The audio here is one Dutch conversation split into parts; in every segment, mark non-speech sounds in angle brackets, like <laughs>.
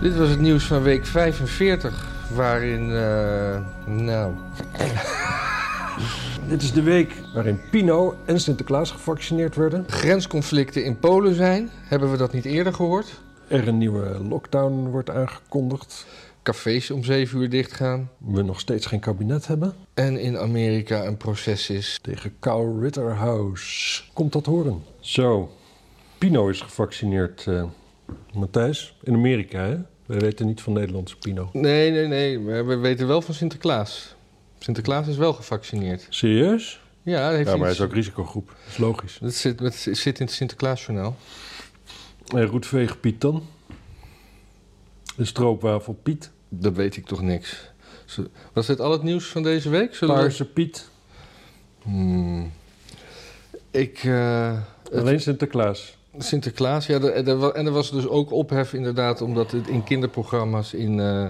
Dit was het nieuws van week 45, waarin, eh, nou... <laughs> Dit is de week waarin Pino en Sinterklaas gevaccineerd werden. Grensconflicten in Polen zijn. Hebben we dat niet eerder gehoord? Er een nieuwe lockdown wordt aangekondigd. Cafés om 7 uur dichtgaan. We nog steeds geen kabinet hebben. En in Amerika een proces is. Tegen Kyle Ritterhouse. Komt dat horen? Zo, Pino is gevaccineerd, eh, Matthijs. In Amerika, hè? We weten niet van Nederlandse Pino. Nee, nee, nee. Maar we weten wel van Sinterklaas. Sinterklaas is wel gevaccineerd. Serieus? Ja, dat heeft Ja, maar hij is ook risicogroep. Dat is logisch. Dat zit, dat zit in het Sinterklaasjournaal. En Roetveeg Piet dan? De stroopwafel Piet. Dat weet ik toch niks. Was dit al het nieuws van deze week? Zullen we- Paarse Piet. Hmm. Ik... eh, het- Alleen Sinterklaas. Sinterklaas, ja. er en er was dus ook ophef inderdaad... omdat het in kinderprogramma's in... eh,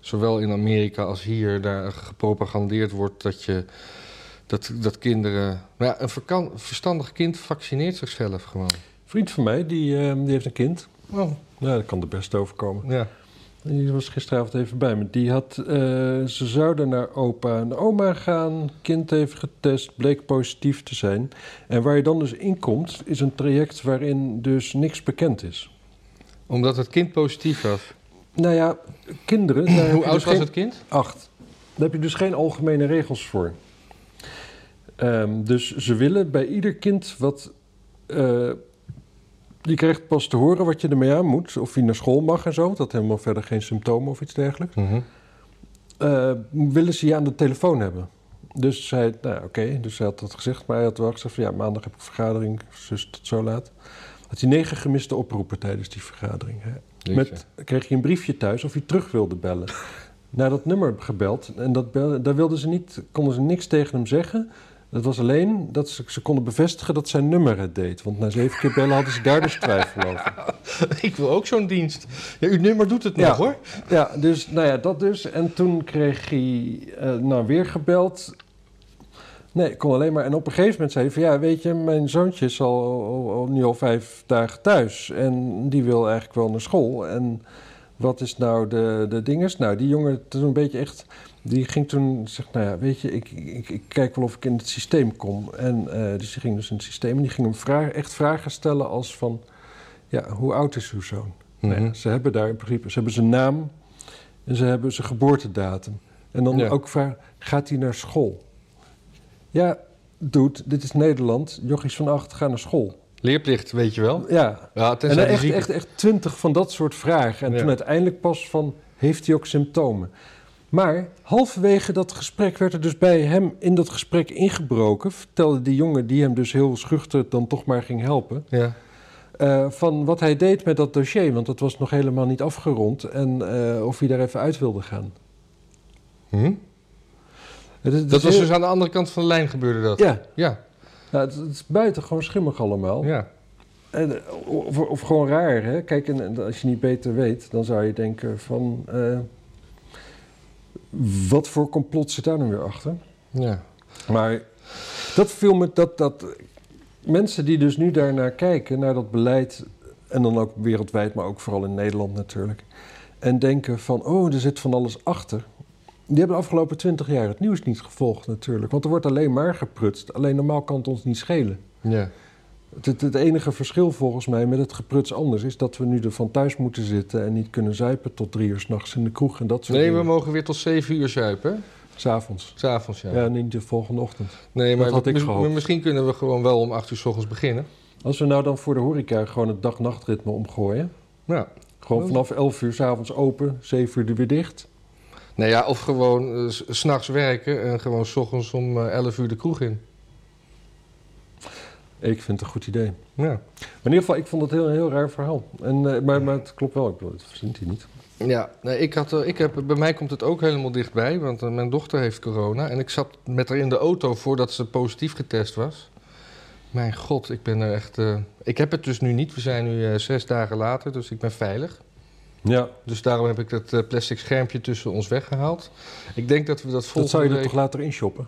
zowel in Amerika als hier daar gepropagandeerd wordt... dat, je, dat, dat kinderen... Nou ja, een verstandig kind vaccineert zichzelf gewoon. Een vriend van mij, die, eh, die heeft een kind. Oh, Nou, dat kan er best overkomen. ja. Die was gisteravond even bij me. Die had, eh, ze zouden naar opa en oma gaan. Kind even getest, bleek positief te zijn. En waar je dan dus in komt, is een traject waarin dus niks bekend is. Omdat het kind positief was. Nou ja, kinderen... <clears throat> Hoe je oud dus was geen- het kind? Acht. Daar heb je dus geen algemene regels voor. Ehm, dus ze willen bij ieder kind wat. eh, je krijgt pas te horen wat je ermee aan moet. Of hij naar school mag en zo. Dat helemaal verder geen symptomen of iets dergelijks. Eh, willen ze je aan de telefoon hebben. Dus zij, nou oké, dus hij had dat gezegd. Maar hij had wel gezegd van ja, maandag heb ik vergadering. Dus tot zo laat. Had hij negen gemiste oproepen tijdens die vergadering. Hè. Met, kreeg je een briefje thuis of je terug wilde bellen. <laughs> Naar dat nummer gebeld. En dat daar wilden ze niet, konden ze niks tegen hem zeggen. Dat was alleen dat ze, ze konden bevestigen dat zijn nummer het deed. Want na zeven keer bellen hadden ze daar dus twijfel over. <laughs> Ik wil ook zo'n dienst. Ja, uw nummer doet het nog hoor. Ja, dus nou ja, dat dus. En toen kreeg hij eh, nou weer gebeld. Nee, ik kon alleen maar. En op een gegeven moment zei hij van ja, weet je, mijn zoontje is al, al, al- nu al vijf dagen thuis. En die wil eigenlijk wel naar school. En wat is nou de, de dinges? Nou, die jongen toen een beetje echt. Die ging toen zegt, nou ja, weet je, ik, ik, ik kijk wel of ik in het systeem kom. En eh, dus die ging dus in het systeem en die ging hem vraag, echt vragen stellen als van, ja, hoe oud is uw zoon? Nou Mhm. ze hebben daar in principe, ze hebben zijn naam en ze hebben zijn geboortedatum. En dan Ja. ook vragen, gaat hij naar school? Ja, dude, dit is Nederland. Jochies van acht gaan naar school. Leerplicht, weet je wel. Ja, Ja, en echt, echt, echt twintig van dat soort vragen. En Ja. toen uiteindelijk pas van, heeft hij ook symptomen? Maar halverwege dat gesprek werd er dus bij hem in dat gesprek ingebroken. Vertelde die jongen, die hem dus heel schuchter dan toch maar ging helpen... Ja. eh, van wat hij deed met dat dossier. Want dat was nog helemaal niet afgerond. En eh, of hij daar even uit wilde gaan. Hm? Het is- het Dat was heel- dus aan de andere kant van de lijn gebeurde dat. Ja, Ja. nou, het, het is buitengewoon schimmig allemaal. ja. En, eh, of, of gewoon raar, hè? Kijk, en, en als je niet beter weet, dan zou je denken van... wat voor complot zit daar nou weer achter? ja. Maar dat viel me... Dat, dat, mensen die dus nu daarnaar kijken, naar dat beleid... en dan ook wereldwijd, maar ook vooral in Nederland natuurlijk... en denken van, oh, er zit van alles achter... die hebben de afgelopen twintig jaar het nieuws niet gevolgd natuurlijk. Want er wordt alleen maar geprutst. Alleen normaal kan het ons niet schelen. ja. Het, het, enige verschil volgens mij met het gepruts anders is dat we nu er van thuis moeten zitten en niet kunnen zuipen tot drie uur s'nachts in de kroeg en dat soort Nee, we mogen weer tot zeven uur zuipen. S'avonds. S'avonds, ja. Ja. niet de volgende ochtend. nee, maar dat had ik gehoopt. misschien kunnen we gewoon wel om acht uur s ochtends beginnen. Als we nou dan voor de horeca gewoon het dag-nachtritme omgooien. Ja. Gewoon vanaf 11 uur s'avonds open, 7 uur er weer dicht. Nou ja, of gewoon eh, s- s'nachts werken en gewoon s ochtends om eh, 11 uur de kroeg in. Ik vind het een goed idee. Maar Ja. in ieder geval, ik vond het een heel, heel raar verhaal. En, eh, maar, maar het klopt wel, ik bedoel, het verzint hij niet. Ja, nee, ik had, eh, ik heb, bij mij komt het ook helemaal dichtbij, want eh, mijn dochter heeft corona. En ik zat met haar in de auto voordat ze positief getest was. Mijn god, ik ben er echt... ik heb het dus nu niet. We zijn nu zes dagen later, dus ik ben veilig. Ja, Dus daarom heb ik dat plastic schermpje tussen ons weggehaald. Ik denk dat we dat dat volgende zou je er week... toch later inshoppen?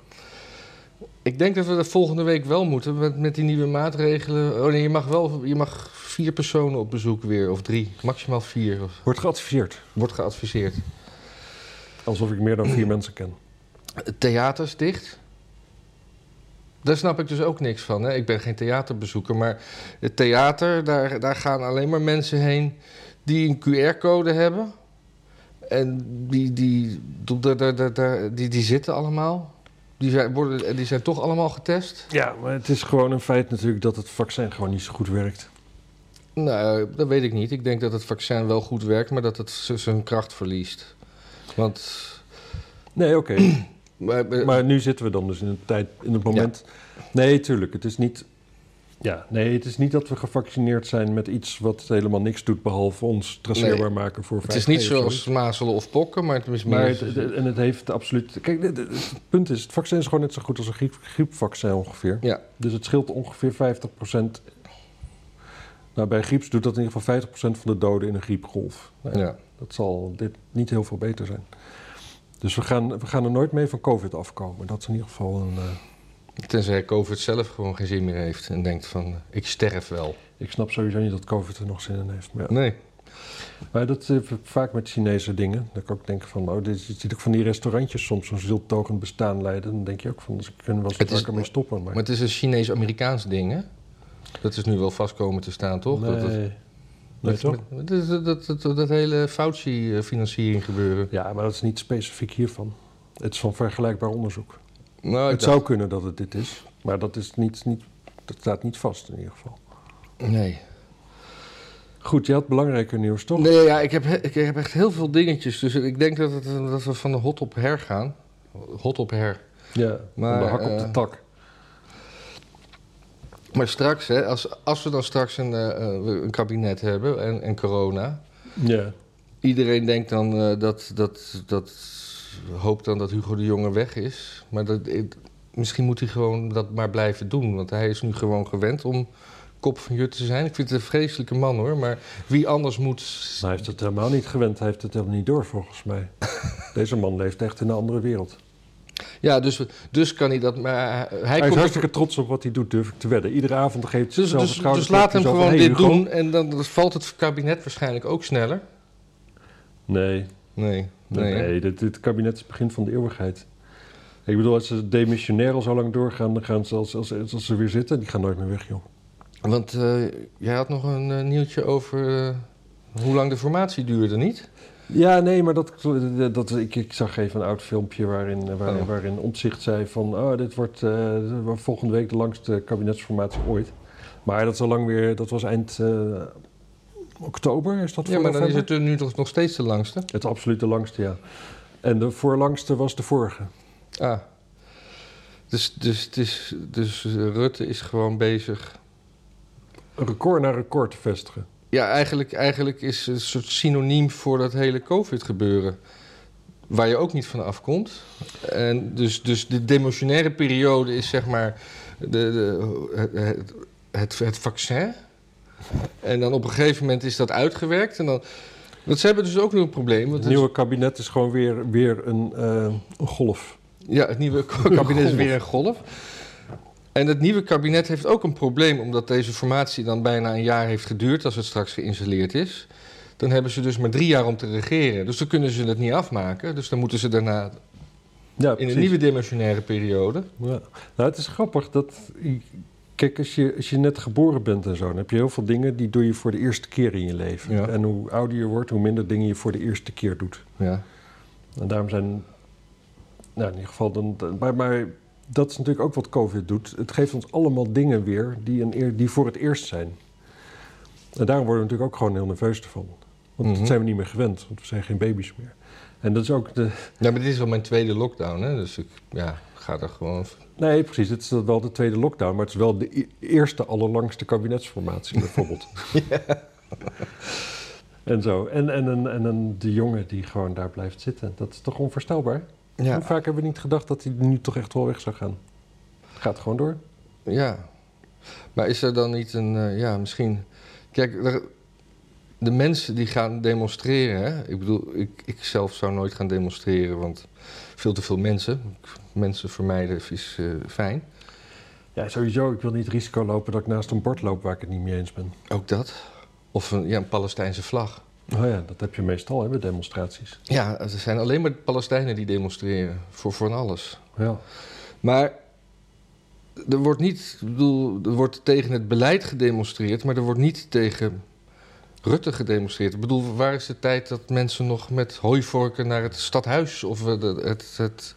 Ik denk dat we dat volgende week wel moeten met, met die nieuwe maatregelen. Oh nee, je mag wel je mag vier personen op bezoek weer, of drie, maximaal vier. Of, Wordt geadviseerd. wordt geadviseerd. Alsof ik meer dan vier <clears throat> mensen ken. Theaters dicht. Daar snap ik dus ook niks van. Hè? Ik ben geen theaterbezoeker, maar het theater, daar, daar gaan alleen maar mensen heen die een QR-code hebben. En die, die, die, die, die, die zitten allemaal. Die zijn, worden, die zijn toch allemaal getest. Ja, maar het is gewoon een feit natuurlijk dat het vaccin gewoon niet zo goed werkt. Nou, dat weet ik niet. Ik denk dat het vaccin wel goed werkt, maar dat het zijn kracht verliest. Want. Nee, oké. <clears throat> Maar, maar- Maar nu zitten we dan dus in een tijd, in het moment. Nee, tuurlijk. Het is niet. Ja, nee, het is niet dat we gevaccineerd zijn met iets wat helemaal niks doet behalve ons traceerbaar maken voor 5G. het is niet zoals mazelen of pokken, maar het is meer. Maar het, het- en het heeft absoluut. Kijk, het, punt is: het vaccin is gewoon net zo goed als een griep, griepvaccin ongeveer. ja, Dus het scheelt ongeveer 50%. Nou, bij grieps doet dat in ieder geval 50% van de doden in een griepgolf. Nou ja, ja. Dat zal dit niet heel veel beter zijn. Dus we gaan, we gaan er nooit mee van COVID afkomen. Dat is in ieder geval een. eh, Tenzij COVID zelf gewoon geen zin meer heeft en denkt van, eh, ik sterf wel. ik snap sowieso niet dat COVID er nog zin in heeft. Maar, ja. Nee. maar dat heb ik vaak met Chinese dingen. Dat ik ook denk van, oh, dit, ziet ook van die restaurantjes soms zo'n zieltogend bestaan leiden. Dan denk je ook van, ze kunnen wel eens is- vaker mee stoppen. Maar, Maar het is een Chinees-Amerikaans ding, hè? Dat is nu wel vast komen te staan, toch? nee, Dat, het- nee toch? dat, dat, dat, dat, dat hele Fauci-financiering gebeuren. Ja, maar dat is niet specifiek hiervan. Het is van vergelijkbaar onderzoek. Nou, het zou kunnen dat het dit is, maar dat, is niet, niet, dat staat niet vast in ieder geval. Nee. Goed, je had belangrijker nieuws, toch? Nee, ja, ik heb, he- ik heb echt heel veel dingetjes. Dus ik denk dat, het, dat we van de hot op her gaan. Hot op her. Ja, Maar, de hak op de eh, tak. Maar straks, hè, als, als we dan straks een, eh, eh, een kabinet hebben en, en corona... Ja. Iedereen denkt dan dat, dat, dat... Hoopt dan dat Hugo de Jonge weg is. Maar dat, misschien moet hij gewoon dat maar blijven doen. Want hij is nu gewoon gewend om kop van jut te zijn. Ik vind het een vreselijke man, hoor. Maar wie anders moet... Hij heeft het helemaal niet gewend, hij heeft het helemaal niet door volgens mij. <laughs> Deze man leeft echt in een andere wereld. Ja, dus, dus kan hij dat... Maar hij, Hij, komt is hartstikke trots op wat hij doet, durf ik te wedden. Iedere avond geeft hij Dus, zichzelf dus, schouder. dus laat hem gewoon dit Hugo. doen en dan, dan valt het kabinet waarschijnlijk ook sneller. Nee, Nee, nee, dit, dit kabinet is het begin van de eeuwigheid. Ik bedoel, als ze demissionair al zo lang doorgaan, dan gaan ze als, als, als ze weer zitten, die gaan nooit meer weg, joh. Want eh, jij had nog een eh, nieuwtje over eh, hoe lang de formatie duurde, niet? Ja, nee, maar dat, dat, ik, ik zag even een oud filmpje waarin, waarin, Oh. waarin Omtzigt zei van... Oh, dit wordt volgende week de langste kabinetsformatie ooit. Maar dat, is al lang weer, dat was eind oktober, is dat Ja, voor maar dan is het nu toch nog steeds de langste. Het de langste, ja. En de voorlangste was de vorige. Ah. Dus, dus, dus eh, Rutte is gewoon bezig. Een record na record te vestigen. Ja, eigenlijk, eigenlijk is het een soort synoniem voor dat hele COVID-gebeuren. Waar je ook niet van afkomt. En dus, dus de demotionaire periode is zeg maar de, de, het, het, het vaccin. En dan op een gegeven moment is dat uitgewerkt. En dan, want ze hebben dus ook nog een probleem. Want Het nieuwe kabinet is gewoon weer, weer een, eh, een golf. Ja, het nieuwe <laughs> kabinet is weer een golf. En het nieuwe kabinet heeft ook een probleem, omdat deze formatie dan bijna een jaar heeft geduurd als het straks geïnstalleerd is. Dan hebben ze dus maar drie jaar om te regeren. Dus dan kunnen ze het niet afmaken. Dus dan moeten ze daarna Ja, in een nieuwe dimensionaire periode. Ja. Nou, het is grappig dat... Kijk, als je, als je net geboren bent en zo... dan heb je heel veel dingen die doe je voor de eerste keer in je leven. Ja. En hoe ouder je wordt, hoe minder dingen je voor de eerste keer doet. Ja. En daarom zijn... Nou, in ieder geval... Dan, maar, maar dat is natuurlijk ook wat COVID doet. Het geeft ons allemaal dingen weer die, een die voor het eerst zijn. En daarom worden we natuurlijk ook gewoon heel nerveus ervan. Want Mhm. dat zijn we niet meer gewend, want we zijn geen baby's meer. En dat is ook de... ja, maar dit is al mijn tweede lockdown, hè? Dus ik ja, ga er gewoon... Nee, precies. Het is wel de tweede lockdown, maar het is wel de e- eerste allerlangste kabinetsformatie, bijvoorbeeld. <laughs> <laughs> En zo. En, en, en, en de jongen die gewoon daar blijft zitten. Dat is toch onvoorstelbaar? Ja, Hoe vaak hebben we niet gedacht dat hij nu toch echt wel weg zou gaan? Gaat gewoon door. ja. Maar is er dan niet een... eh, ja, misschien... Kijk, er- de mensen die gaan demonstreren... Hè? Ik bedoel, ik, ik zelf zou nooit gaan demonstreren, want veel te veel mensen. Mensen vermijden is eh, fijn. Ja, sowieso. Ik wil niet risico lopen dat ik naast een bord loop waar ik het niet mee eens ben. Ook dat. Of een, ja, een Palestijnse vlag. Oh ja, dat heb je meestal hè, bij demonstraties. Ja, er zijn alleen maar Palestijnen die demonstreren voor van alles. Ja. Maar er wordt niet, ik bedoel, er wordt tegen het beleid gedemonstreerd, maar er wordt niet tegen Rutte gedemonstreerd. Ik bedoel, waar is de tijd dat mensen nog met hooivorken naar het stadhuis of het. het, het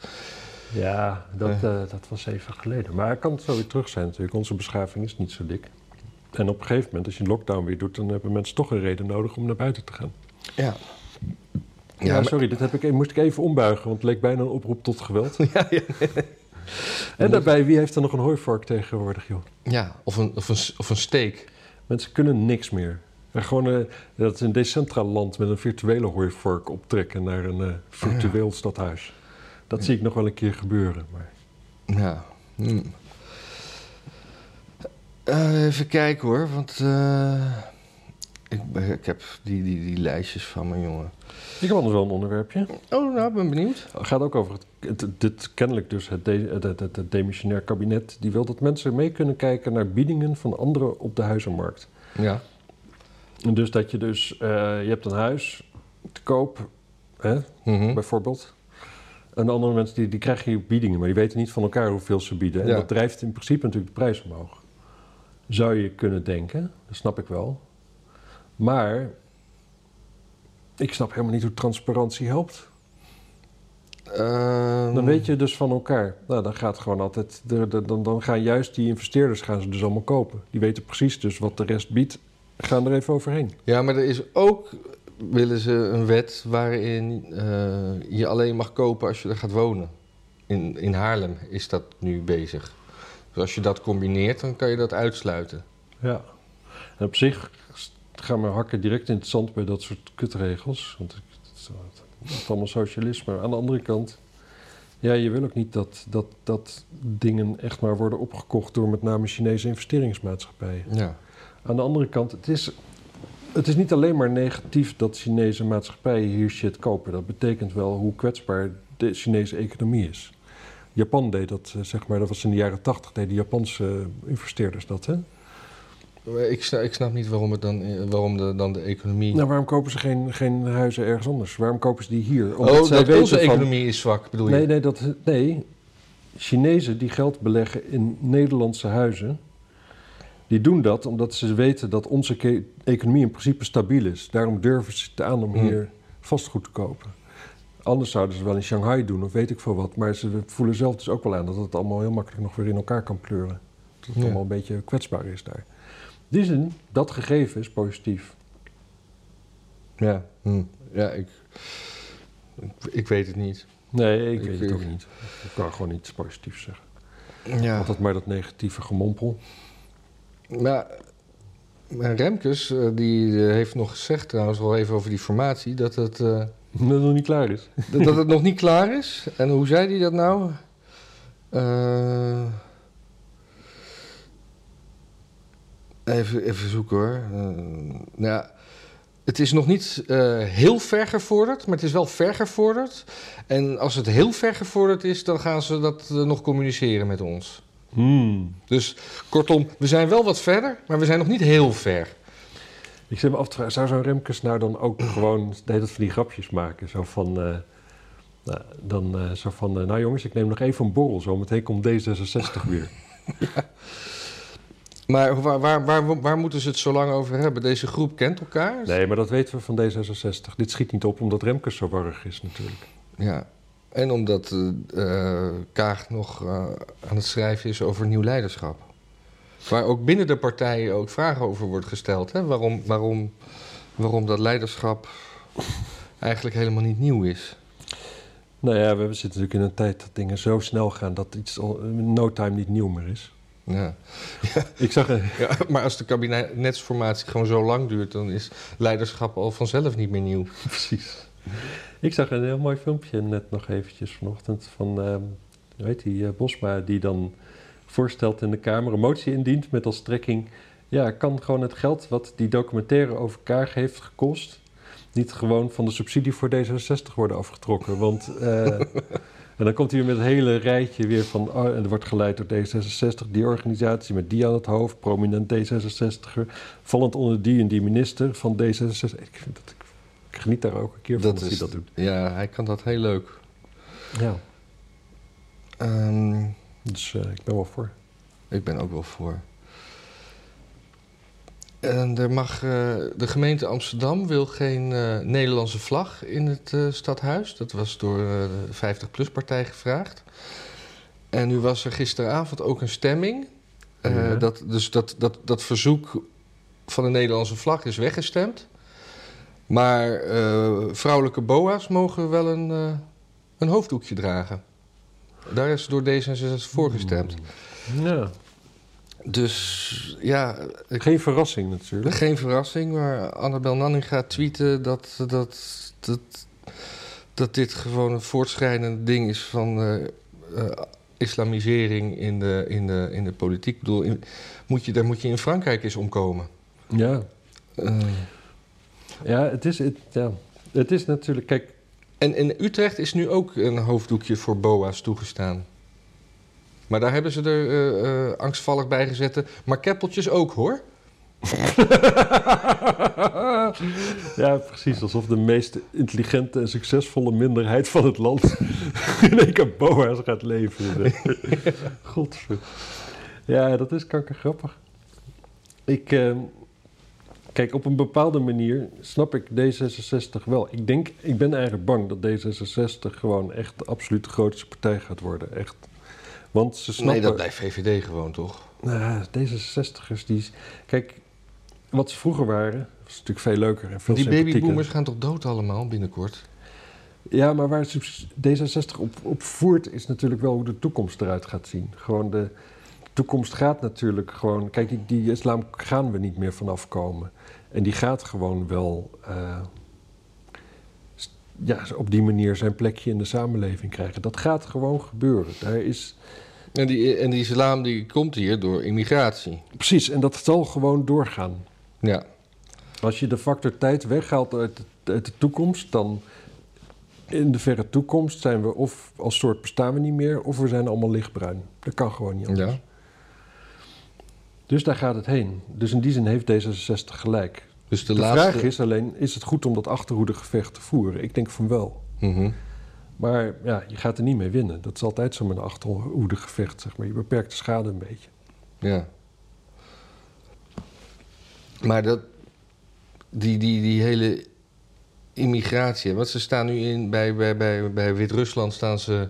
Ja, dat, Eh. eh, dat was even geleden. Maar het kan zo weer terug zijn natuurlijk. Onze beschaving is niet zo dik. En op een gegeven moment, als je een lockdown weer doet... dan hebben mensen toch een reden nodig om naar buiten te gaan. ja. Ja, sorry, dit heb ik, moest ik even ombuigen... want het leek bijna een oproep tot geweld. <laughs> ja, ja. En daarbij, wie heeft er nog een hooivork tegenwoordig, joh? ja of, een, of, een, of een steek. Mensen kunnen niks meer. En gewoon, eh, dat is een decentraal land met een virtuele hooivork optrekken... naar een eh, virtueel stadhuis. Dat Ja. zie ik nog wel een keer gebeuren. Maar... Ja. hm. Eh, even kijken hoor, want ik, ik heb die, die, die lijstjes van mijn jongen. Ik heb anders wel een onderwerpje. Oh, nou, ik ben benieuwd. Het gaat ook over het, het, dit kennelijk dus het, de, het, het, het demissionair kabinet. Die wil dat mensen mee kunnen kijken naar biedingen van anderen op de huizenmarkt. Ja. Dus dat je dus, eh, je hebt een huis te koop, hè, Mhm. bijvoorbeeld. En andere mensen die, die krijgen hier biedingen, maar die weten niet van elkaar hoeveel ze bieden. En Ja. dat drijft in principe natuurlijk de prijs omhoog. Zou je kunnen denken, dat snap ik wel. Maar ik snap helemaal niet hoe transparantie helpt. Ehm, Dan weet je dus van elkaar. Nou, dan gaat gewoon altijd. de- de- dan, dan gaan juist die investeerders gaan ze dus allemaal kopen. Die weten precies dus wat de rest biedt. Gaan er even overheen. Ja, maar er is ook, willen ze een wet waarin eh, je alleen mag kopen als je er gaat wonen. In, in Haarlem is dat nu bezig. Dus als je dat combineert, dan kan je dat uitsluiten. Ja. En op zich gaan mijn hakken direct in het zand bij dat soort kutregels. Want het is, allemaal socialisme. Aan de andere kant. Ja, je wil ook niet dat, dat, dat dingen echt maar worden opgekocht door met name Chinese investeringsmaatschappijen. Ja. Aan de andere kant, het is, het is niet alleen maar negatief dat Chinese maatschappijen hier shit kopen. Dat betekent wel hoe kwetsbaar de Chinese economie is. Japan deed dat, eh, zeg maar, dat was in de jaren tachtig, deden Japanse eh, investeerders dat, hè? Ik snap, ik snap niet waarom, het dan, eh, waarom de, dan de economie... Nou, waarom kopen ze geen, geen huizen ergens anders? Waarom kopen ze die hier? oh, dat onze van- economie is zwak, bedoel je? Nee, nee, dat, nee. Chinezen die geld beleggen in Nederlandse huizen, die doen dat omdat ze weten dat onze economie in principe stabiel is. Daarom durven ze het aan om Hmm. hier vastgoed te kopen. Anders zouden ze wel in Shanghai doen of weet ik veel wat. Maar ze voelen zelf dus ook wel aan dat het allemaal heel makkelijk nog weer in elkaar kan pleuren. Dat het Ja. allemaal een beetje kwetsbaar is daar. In die zin, dat gegeven is positief. Ja, hm. ja ik, ik, weet het niet. Nee, ik, Ik- weet het ook niet. Ik kan gewoon iets positiefs zeggen. Ja. Altijd maar dat negatieve gemompel. Maar, Remkes, eh, die eh, heeft nog gezegd trouwens wel even over die formatie, dat het, eh, Dat het nog niet klaar is. <laughs> dat, dat het nog niet klaar is. En hoe zei hij dat nou? Even, even zoeken hoor. Nou ja, het is nog niet heel ver gevorderd, maar het is wel ver gevorderd. En als het heel ver gevorderd is, dan gaan ze dat nog communiceren met ons. Hmm. Dus kortom, we zijn wel wat verder, maar we zijn nog niet heel ver. Ik zit me af te vragen, zou zo'n Remkes nou dan ook <clears throat> gewoon de hele tijd van die grapjes maken? Zo van, eh, nou, dan, eh, zo van eh, nou jongens, ik neem nog even een borrel, zo meteen komt D66 <laughs> weer. Maar waar, waar, waar, waar moeten ze het zo lang over hebben? Deze groep kent elkaar? Nee, maar dat weten we van D66. Dit schiet niet op omdat Remkes zo warrig is natuurlijk. Ja. En omdat eh, eh, Kaag nog eh, aan het schrijven is over nieuw leiderschap. Waar ook binnen de partijen ook vragen over wordt gesteld. Hè? Waarom, waarom, waarom dat leiderschap eigenlijk helemaal niet nieuw is. Nou ja, we zitten natuurlijk in een tijd dat dingen zo snel gaan dat iets al in no time niet nieuw meer is. Ja. Ik zag een, Ja, maar als de kabinetsformatie gewoon zo lang duurt, dan is leiderschap al vanzelf niet meer nieuw. <laughs> Precies. Ik zag een heel mooi filmpje net nog eventjes vanochtend van, ehm hoe die, eh, Bosma, die dan voorstelt in de Kamer een motie indient met als strekking, ja, kan gewoon het geld wat die documentaire over Kaag heeft gekost, niet gewoon van de subsidie voor D66 worden afgetrokken. Want eh, <laughs> En dan komt hij weer met het hele rijtje weer van... Oh, en er wordt geleid door D66, die organisatie met die aan het hoofd... prominent D66er, vallend onder die en die minister van D66. Ik, vind dat, geniet daar ook een keer van Dat als is- hij dat doet. Ja, hij kan dat heel leuk. Ja, Ehm, dus eh, ik ben wel voor. ik ben ook wel voor. En er mag, eh, de gemeente Amsterdam wil geen eh, Nederlandse vlag in het stadhuis. Dat was door de 50PLUS-partij gevraagd. En nu was er gisteravond ook een stemming. Ja. dat, dus dat, dat, dat verzoek van de Nederlandse vlag is weggestemd. Maar eh, vrouwelijke boa's mogen wel een, eh, een hoofddoekje dragen. Daar is door D66 voor gestemd. Ja, Dus ja, ik- geen verrassing natuurlijk. geen verrassing, maar Annabel Nanninga tweette dat, dat, dat, dat dit gewoon een voortschrijdend ding is van eh, islamisering in de, in, de, in de politiek. Ik bedoel, in- moet je, daar moet je in Frankrijk eens omkomen. Ja, Eh, ja, het, is, het, ja. het is natuurlijk... Kijk, en in Utrecht is nu ook een hoofddoekje voor boa's toegestaan. Maar daar hebben ze er eh, eh, angstvallig bij gezet. Maar keppeltjes ook hoor. <laughs> ja, precies. Alsof de meest intelligente en succesvolle minderheid van het land <laughs> in één keer boa's gaat leveren. <laughs> Godver. Ja, dat is kankergrappig. Ik, eh, kijk, op een bepaalde manier snap ik D66 wel. Ik denk, ik ben eigenlijk bang dat D66 gewoon echt de absoluut grootste partij gaat worden. Echt. Want ze snappen... Nee, dat blijft VVD gewoon toch? Nou, D66'ers, die... Kijk, wat ze vroeger waren, was natuurlijk veel leuker en veel Die babyboomers gaan toch dood allemaal binnenkort? Ja, maar waar subs- D66 op, op voert is natuurlijk wel hoe de toekomst eruit gaat zien. Gewoon de toekomst gaat natuurlijk gewoon... Kijk, die, die islam gaan we niet meer vanaf komen. En die gaat gewoon wel... eh, ja, op die manier zijn plekje in de samenleving krijgen. Dat gaat gewoon gebeuren. Daar is... En die, en die islam die komt hier door immigratie. Precies, en dat zal gewoon doorgaan. Ja, Als je de factor tijd weghaalt uit de, uit de toekomst, dan in de verre toekomst zijn we of als soort bestaan we niet meer, of we zijn allemaal lichtbruin. Dat kan gewoon niet anders. ja. Dus daar gaat het heen. Dus in die zin heeft D66 gelijk. Dus de, De, laatste... vraag is alleen, is het goed om dat achterhoedegevecht te voeren? Ik denk van wel. Mhm. Maar ja, je gaat er niet mee winnen. Dat is altijd zo met een achterhoedegevecht, zeg maar. Je beperkt de schade een beetje. Ja. Maar dat, die, die, die hele immigratie, want ze staan nu in, bij, bij, bij, bij Wit-Rusland staan ze,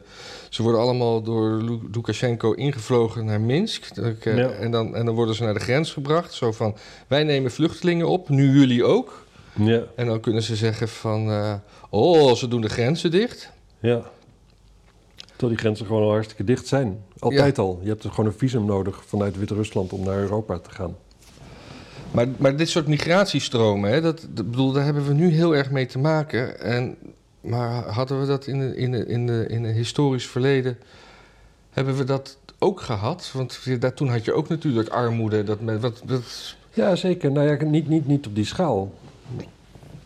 ze worden allemaal door Lu- Lukashenko ingevlogen naar Minsk. Eh, Ja. en, dan, en dan worden ze naar de grens gebracht, zo van, wij nemen vluchtelingen op, nu jullie ook. Ja, En dan kunnen ze zeggen van, eh, oh, ze doen de grenzen dicht. ja. Terwijl die grenzen gewoon al hartstikke dicht zijn. Altijd al. Je hebt er gewoon een visum nodig vanuit Wit-Rusland om naar Europa te gaan. Maar, maar dit soort migratiestromen, hè, dat, bedoel, daar hebben we nu heel erg mee te maken. En, maar hadden we dat in, de, in, de, in, de, in het historisch verleden, hebben we dat ook gehad? Want daar, toen had je ook natuurlijk armoede. Dat, wat, dat, Ja, zeker. Nou ja, niet, niet, niet op die schaal.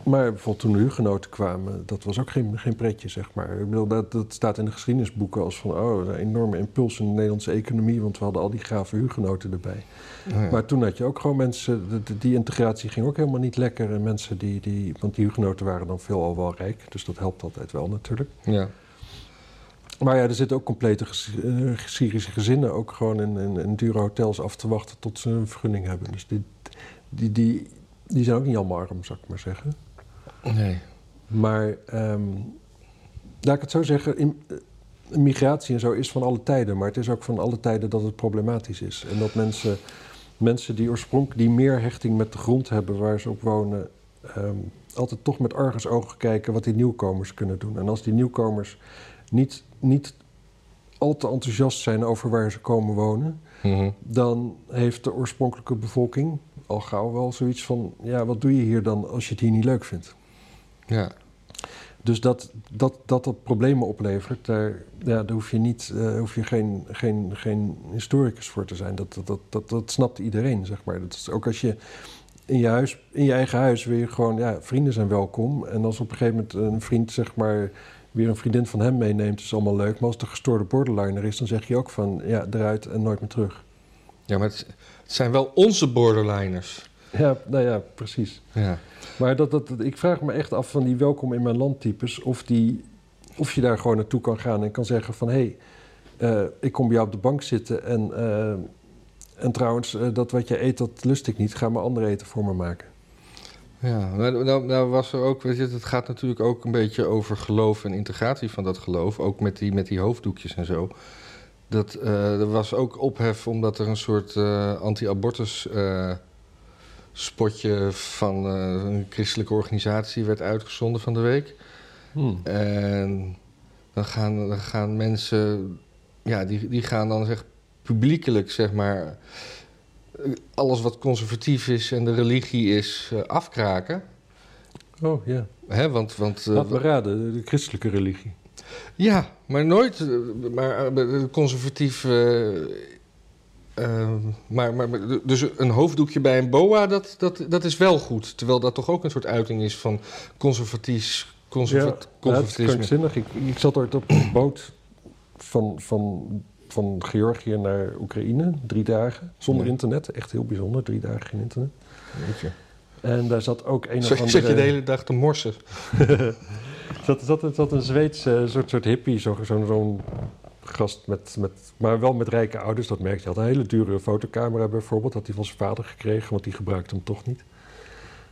Maar bijvoorbeeld toen de hugenoten kwamen, dat was ook geen, geen pretje, zeg maar. Ik bedoel, dat, dat staat in de geschiedenisboeken als van... oh, een enorme impuls in de Nederlandse economie... want we hadden al die grave hugenoten erbij. ja. Maar toen had je ook gewoon mensen... die integratie ging ook helemaal niet lekker. En mensen die... die want die hugenoten waren dan veelal wel rijk. Dus dat helpt altijd wel natuurlijk. ja. Maar ja, er zitten ook complete eh, Syrische gezinnen... ook gewoon in, in, in dure hotels af te wachten tot ze een vergunning hebben. Dus die, die, die, die zijn ook niet allemaal arm, zou ik maar zeggen. Nee. Maar ehm, laat ik het zo zeggen, in, eh, migratie en zo is van alle tijden. Maar het is ook van alle tijden dat het problematisch is. En dat mensen, mensen die oorspronkelijk die meer hechting met de grond hebben waar ze op wonen... ehm, altijd toch met argusogen kijken wat die nieuwkomers kunnen doen. En als die nieuwkomers niet, niet al te enthousiast zijn over waar ze komen wonen... Mhm. dan heeft de oorspronkelijke bevolking al gauw wel zoiets van... ja, wat doe je hier dan als je het hier niet leuk vindt? Ja. Dus dat dat, dat, dat problemen oplevert, daar, ja, daar hoef je, niet, eh, hoef je geen, geen, geen historicus voor te zijn. Dat, dat, dat, dat, dat snapt iedereen, zeg maar. Dat is ook als je in je, huis, in je eigen huis je gewoon... Ja, vrienden zijn welkom. En als op een gegeven moment een vriend, zeg maar... weer een vriendin van hem meeneemt, is allemaal leuk. Maar als een gestoorde borderliner is, dan zeg je ook van ja, eruit en nooit meer terug. Ja, maar het, het zijn wel onze borderliners. Ja, nou ja, precies. Ja. Maar dat, dat, dat- ik vraag me echt af van die welkom in mijn land types, of, die, of je daar gewoon naartoe kan gaan en kan zeggen van hé, hey, eh, ik kom bij jou op de bank zitten en, eh, en trouwens, eh, dat wat je eet, dat lust ik niet. Ga maar ander eten voor me maken. Ja, nou, nou, nou was er ook, weet je, het gaat natuurlijk ook een beetje over geloof en integratie van dat geloof, ook met die, met die hoofddoekjes en zo. Dat, er was ook ophef omdat er een soort anti-abortus spotje van eh, een christelijke organisatie werd uitgezonden van de week. Hmm. En dan gaan, dan gaan mensen, ja, die, die gaan dan zeg publiekelijk, zeg maar, alles wat conservatief is en de religie is, eh, afkraken. Oh ja, Hè, want, want, eh, laat me raden, de, christelijke religie. ja, maar nooit, maar conservatief. Eh, maar, maar, dus een hoofddoekje bij een boa, dat, dat, dat is wel goed. Terwijl dat toch ook een soort uiting is van conservatief, conserva- Ja, ja, conservatisme. krankzinnig. Ik, ik zat ooit op een boot van, van, van Georgië naar Oekraïne, drie dagen, zonder Ja. internet. Echt heel bijzonder, drie dagen geen internet. Weet je. En daar zat ook een of andere... zat je de hele dag te morsen? <laughs> zat, zat, zat een Zweedse soort, soort hippie, zo- zo'n zo'n gast met, met... Maar wel met rijke ouders, dat merkte. Hij had een hele dure fotocamera bijvoorbeeld. Had hij van zijn vader gekregen, want die gebruikte hem toch niet.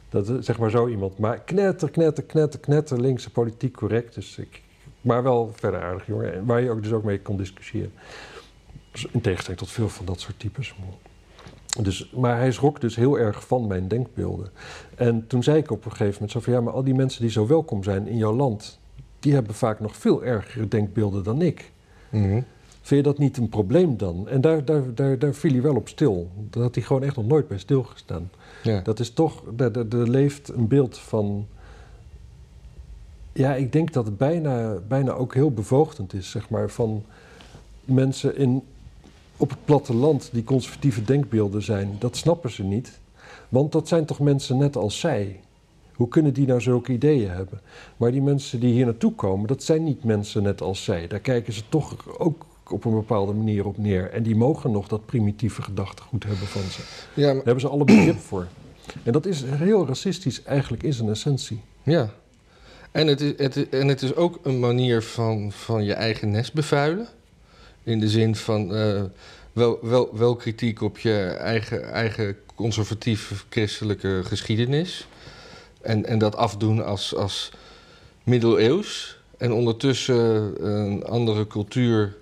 Dat, zeg maar zo iemand. Maar knetter, knetter, knetter, knetter, linkse politiek correct. Dus ik, maar wel verder aardig jongen. En Waar je ook dus ook mee kon discussiëren. Dus in tegenstelling tot veel van dat soort types. Dus, maar hij schrok dus heel erg van mijn denkbeelden. En toen zei ik op een gegeven moment zo van... ja, maar al die mensen die zo welkom zijn in jouw land... die hebben vaak nog veel ergere denkbeelden dan ik. Mhm. Vind je dat niet een probleem dan? En daar, daar, daar, daar viel hij wel op stil. Daar had hij gewoon echt nog nooit bij stilgestaan. Ja. Dat is toch, er, er, er leeft een beeld van. Ja, ik denk dat het bijna, bijna ook heel bevoogdend is, zeg maar, van mensen in, op het platteland die conservatieve denkbeelden zijn. Dat snappen ze niet, want dat zijn toch mensen net als zij. Hoe kunnen die nou zulke ideeën hebben? Maar die mensen die hier naartoe komen, dat zijn niet mensen net als zij. Daar kijken ze toch ook op een bepaalde manier op neer. En die mogen nog dat primitieve gedachtegoed hebben van ze. Ja, Daar maar- hebben ze alle begrip voor. En dat is heel racistisch eigenlijk in zijn essentie. ja. En het, is, het, is- en het is ook een manier van, van je eigen nest bevuilen. In de zin van eh, wel, wel, wel kritiek op je eigen, eigen conservatieve christelijke geschiedenis. En, en dat afdoen als, als middeleeuws. En ondertussen een andere cultuur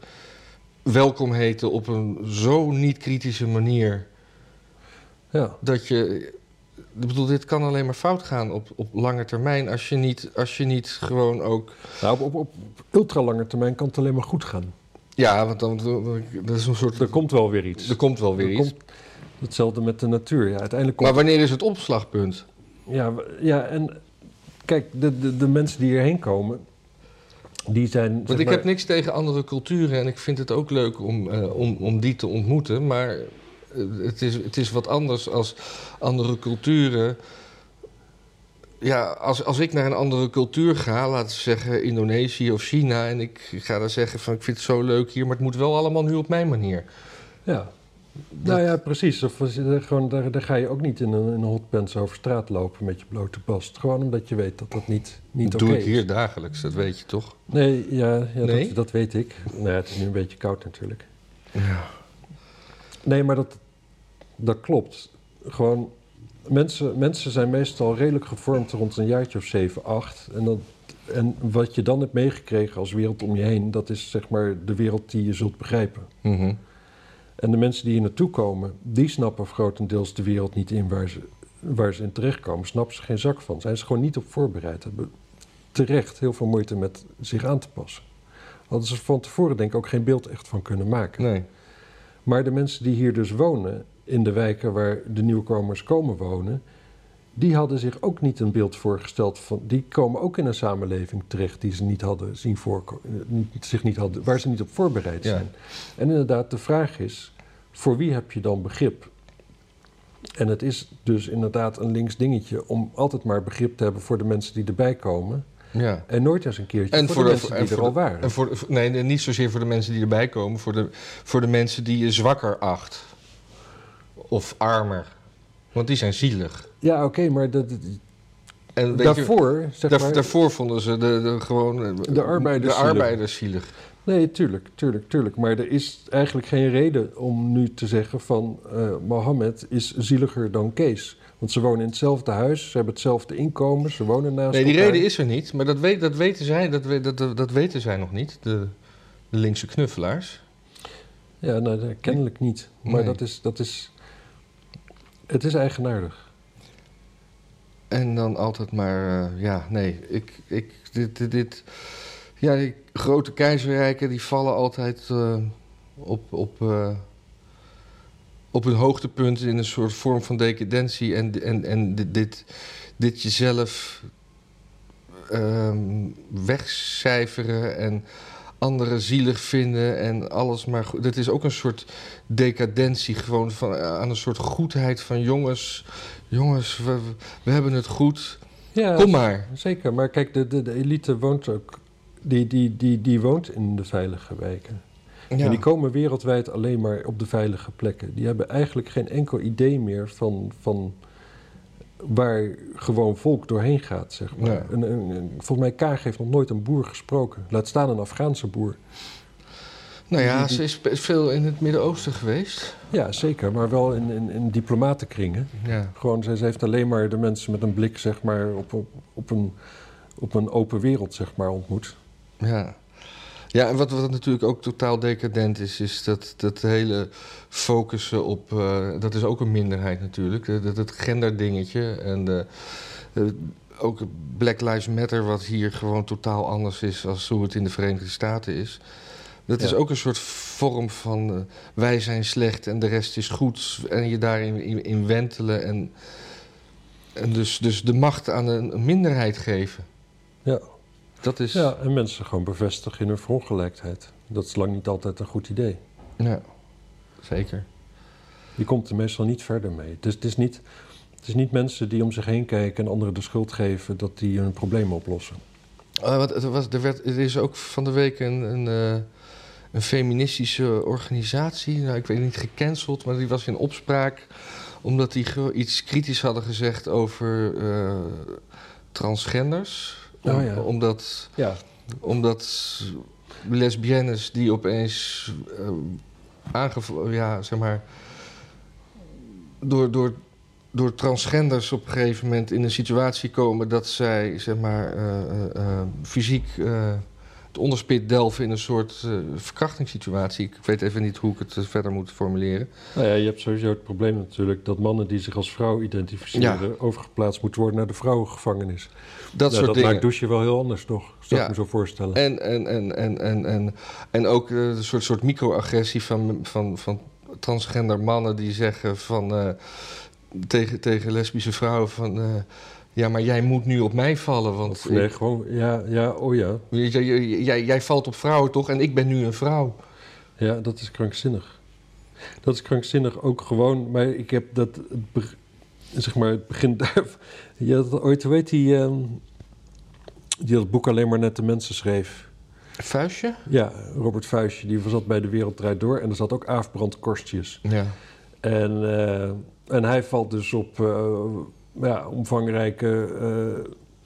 welkom heten op een zo niet-kritische manier. Ja, dat je. Ik bedoel, dit kan alleen maar fout gaan op, op lange termijn. Als je niet, als je niet gewoon ook. nou, op, op, op ultralange termijn kan het alleen maar goed gaan. Ja, want dan. Dat is een soort. Er komt wel weer iets. Er komt wel weer Er iets. komt- hetzelfde met de natuur. Ja, uiteindelijk Maar komt... wanneer is het opslagpunt? Ja, ja, en kijk, de, de, de mensen die hierheen komen, die zijn... Want ik maar- heb niks tegen andere culturen en ik vind het ook leuk om, eh, om, om die te ontmoeten. Maar eh, het, is, het is wat anders als andere culturen. Ja, als, als ik naar een andere cultuur ga, laten we zeggen Indonesië of China, en ik ga daar zeggen van ik vind het zo leuk hier, maar het moet wel allemaal nu op mijn manier. Ja. Nou ja, precies. Of, gewoon, daar, daar ga je ook niet in een, in een hotpants over straat lopen met je blote bast. Gewoon omdat je weet dat dat niet, niet Dat oké doe is. ik hier dagelijks, dat weet je toch? Nee, ja, ja Nee? Dat, dat weet ik. Nou ja, het is nu een beetje koud natuurlijk. Ja. Nee, maar dat, dat klopt. Gewoon, mensen, mensen zijn meestal redelijk gevormd rond een jaartje of 7, 8. En, dat, en wat je dan hebt meegekregen als wereld om je heen, dat is zeg maar de wereld die je zult begrijpen. Mhm. En de mensen die hier naartoe komen, die snappen grotendeels de wereld niet in waar ze, waar ze in terechtkomen. Snappen ze geen zak van. Zijn ze gewoon niet op voorbereid. Hebben terecht heel veel moeite met zich aan te passen. Hadden ze van tevoren denk ik ook geen beeld echt van kunnen maken. Nee. Maar de mensen die hier dus wonen, in de wijken waar de nieuwkomers komen wonen, die hadden zich ook niet een beeld voorgesteld van. Die komen ook in een samenleving terecht die ze niet hadden zien voorkomen, zich niet hadden, waar ze niet op voorbereid Ja. zijn. En inderdaad, de vraag is: voor wie heb je dan begrip? En het is dus inderdaad een links dingetje om altijd maar begrip te hebben voor de mensen die erbij komen. Ja. En nooit eens een keertje en voor, voor de, mensen die er al waren. En voor, nee, niet zozeer voor de mensen die erbij komen, voor de, voor de mensen die je zwakker acht. Of armer. Want die zijn zielig. Ja, oké, maar dat, en daarvoor, je, zeg maar, daarvoor vonden ze de, de, gewoon eh, de arbeiders, de arbeiders zielig. Nee, tuurlijk, tuurlijk, tuurlijk. Maar er is eigenlijk geen reden om nu te zeggen van uh, Mohammed is zieliger dan Kees. Want ze wonen in hetzelfde huis, ze hebben hetzelfde inkomen, ze wonen naast Nee, die reden is er niet, maar dat, weet, dat, weten, zij, dat, dat, dat, weten zij nog niet, de, de linkse knuffelaars. Ja, nou, kennelijk niet. Maar dat, is, dat is... Het is eigenaardig. En dan altijd maar, uh, ja, nee, ik, ik, dit, dit, dit, ja, die grote keizerrijken die vallen altijd uh, op, op, uh, op hun hoogtepunt in een soort vorm van decadentie. En, en, en dit, dit jezelf um, wegcijferen en anderen zielig vinden en alles maar goed. Dat is ook een soort decadentie, gewoon van, aan een soort goedheid van jongens. Jongens, we, we hebben het goed. Ja, Kom maar. Zeker, maar kijk, de, de, de elite woont ook. Die, die, die, die woont in de veilige wijken. En die komen wereldwijd alleen maar op de veilige plekken. Die hebben eigenlijk geen enkel idee meer van, van waar gewoon volk doorheen gaat, zeg maar. volgens mij, Kaag heeft nog nooit een boer gesproken. Laat staan een Afghaanse boer. Nou ja, ze is veel in het Midden-Oosten geweest. Ja, zeker, maar wel in, in, in diplomatenkringen. Ja. Gewoon, ze, heeft alleen maar de mensen met een blik, zeg maar, op, op, op, een, op een open wereld, zeg maar, ontmoet. Ja. Ja, en wat, wat natuurlijk ook totaal decadent is, is dat, dat hele focussen op. Uh, dat is ook een minderheid natuurlijk. Dat, het genderdingetje. En de, uh, ook Black Lives Matter, wat hier gewoon totaal anders is dan hoe het in de Verenigde Staten is. Dat is ook een soort vorm van wij zijn slecht en de rest is goed. En je daarin in, in wentelen en, en dus, dus de macht aan een minderheid geven. Ja. Dat is... Ja, en mensen gewoon bevestigen in hun verongelijkheid. Dat is lang niet altijd een goed idee. Ja, zeker. Je komt er meestal niet verder mee. Het is, het is, niet, het is niet mensen die om zich heen kijken en anderen de schuld geven dat die hun problemen oplossen. Uh, wat, er, was, er, werd, er is ook van de week een, een, uh, een feministische organisatie, nou, ik weet niet gecanceld, maar die was in opspraak omdat die iets kritisch hadden gezegd over uh, transgenders. Oh, ja. Omdat, ja. omdat lesbiennes die opeens uh, aangevallen, ja, zeg maar, door, door, door transgenders op een gegeven moment in een situatie komen dat zij, zeg maar, uh, uh, fysiek onderspit delven in een soort uh, verkrachtingssituatie. Ik weet even niet hoe ik het verder moet formuleren. Nou ja, je hebt sowieso het probleem natuurlijk dat mannen die zich als vrouw identificeren... overgeplaatst moeten worden naar de vrouwengevangenis. Dat nou, soort dat dingen. maakt douchen wel heel anders, toch? Zou ik me zo voorstellen. En, en, en, en, en, en, en ook uh, een soort, soort microagressie van, van, van transgender mannen die zeggen van... Uh, tegen, tegen lesbische vrouwen van... Ja, maar jij moet nu op mij vallen, want... nee, gewoon, ja, ja, oh ja. Jij, jij, jij valt op vrouwen toch en ik ben nu een vrouw. Ja, dat is krankzinnig. Dat is krankzinnig ook gewoon, maar ik heb dat, zeg maar, het begin <laughs> daar... Je had ooit, heet die, uh, die dat boek alleen maar net de mensen schreef? Vuistje? Ja, Robert Vuistje, die zat bij De Wereld Draait Door en er zat ook Aafbrand Korstjes. Ja. En, uh, en hij valt dus op... Uh, ja, omvangrijke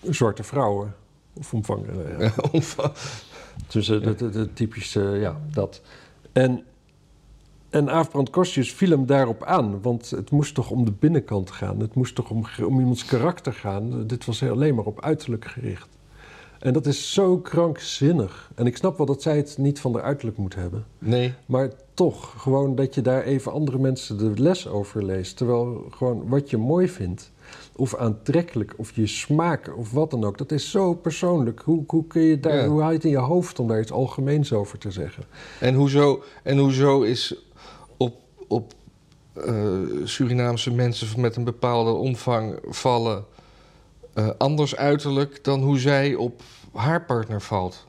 uh, zwarte vrouwen. Of omvangrijke. Ja. <laughs> dus uh, de, de, de, typische, ja, dat. En, en Aafbrand Kostjes viel hem daarop aan. Want het moest toch om de binnenkant gaan. Het moest toch om, om iemands karakter gaan. Dit was alleen maar op uiterlijk gericht. En dat is zo krankzinnig. En ik snap wel dat zij het niet van de uiterlijk moet hebben. Nee. Maar toch, gewoon dat je daar even andere mensen de les over leest. Terwijl gewoon wat je mooi vindt, of aantrekkelijk, of je smaak, of wat dan ook. Dat is zo persoonlijk. Hoe, hoe, kun je daar, hoe haal je het in je hoofd om daar iets algemeens over te zeggen? En hoezo, en hoezo is op, op uh, Surinaamse mensen met een bepaalde omvang vallen uh, anders uiterlijk dan hoe zij op haar partner valt?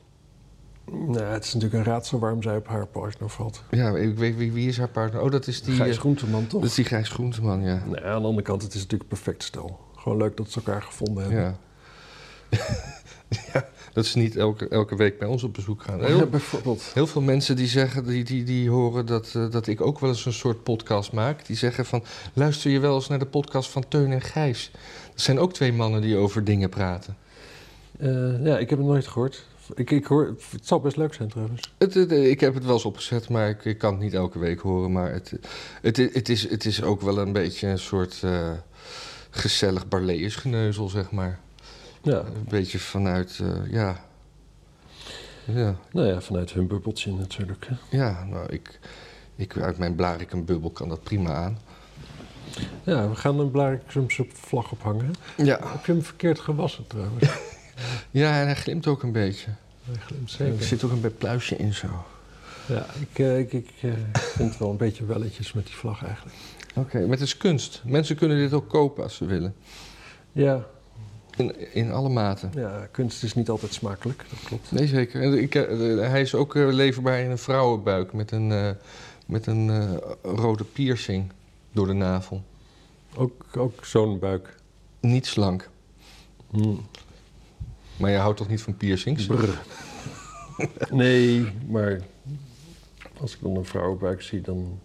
Nou, het is natuurlijk een raadsel waarom zij op haar partner valt. Ja, ik weet wie, wie is haar partner. Oh, dat is die... Gijs eh, Groenteman, toch? Dat is die Gijs Groenteman, ja. Nee, aan de andere kant, het is natuurlijk perfect stel. Gewoon leuk dat ze elkaar gevonden hebben. <laughs> Ja. Dat ze niet elke, elke week bij ons op bezoek gaan. Ja, Heel, bijvoorbeeld. heel veel mensen die zeggen, die, die, die horen dat, eh, dat ik ook wel eens een soort podcast maak. Die zeggen van, luister je wel eens naar de podcast van Teun en Gijs? Dat zijn ook twee mannen die over dingen praten. Eh, ja, ik heb het nooit gehoord. Ik, ik hoor, het zal best leuk zijn trouwens. Het, het- ik heb het wel eens opgezet, maar ik, ik kan het niet elke week horen. Maar het, het, het, is, het is ook wel een beetje een soort eh, gezellig Barlees geneuzel, zeg maar. Ja, Een beetje vanuit, eh, ja... Ja, nou ja, vanuit hun bubbeltje natuurlijk. Hè. ja nou, ik, ik, uit mijn Blarikum-bubbel kan dat prima aan. Ja, we gaan een Blarikumse vlag ophangen. Ja. Heb je hem verkeerd gewassen trouwens? <laughs> ja, en hij glimt ook een beetje. Hij glimt Er zeker. zit ook een beetje pluisje in zo. Ja, ik, eh, ik, ik eh, vind het wel een beetje welletjes met die vlag eigenlijk. Oké, maar het is kunst. Mensen kunnen dit ook kopen als ze willen. Ja, In, in alle maten. ja, kunst is niet altijd smakelijk, dat klopt. Nee, zeker. En ik, eh, hij is ook leverbaar in een vrouwenbuik met een, met een rode piercing door de navel. Ook, ook zo'n buik. Niet slank. Hm. Maar je houdt toch niet van piercings? Brr. <laughs> Nee, maar als ik dan een vrouwenbuik zie, dan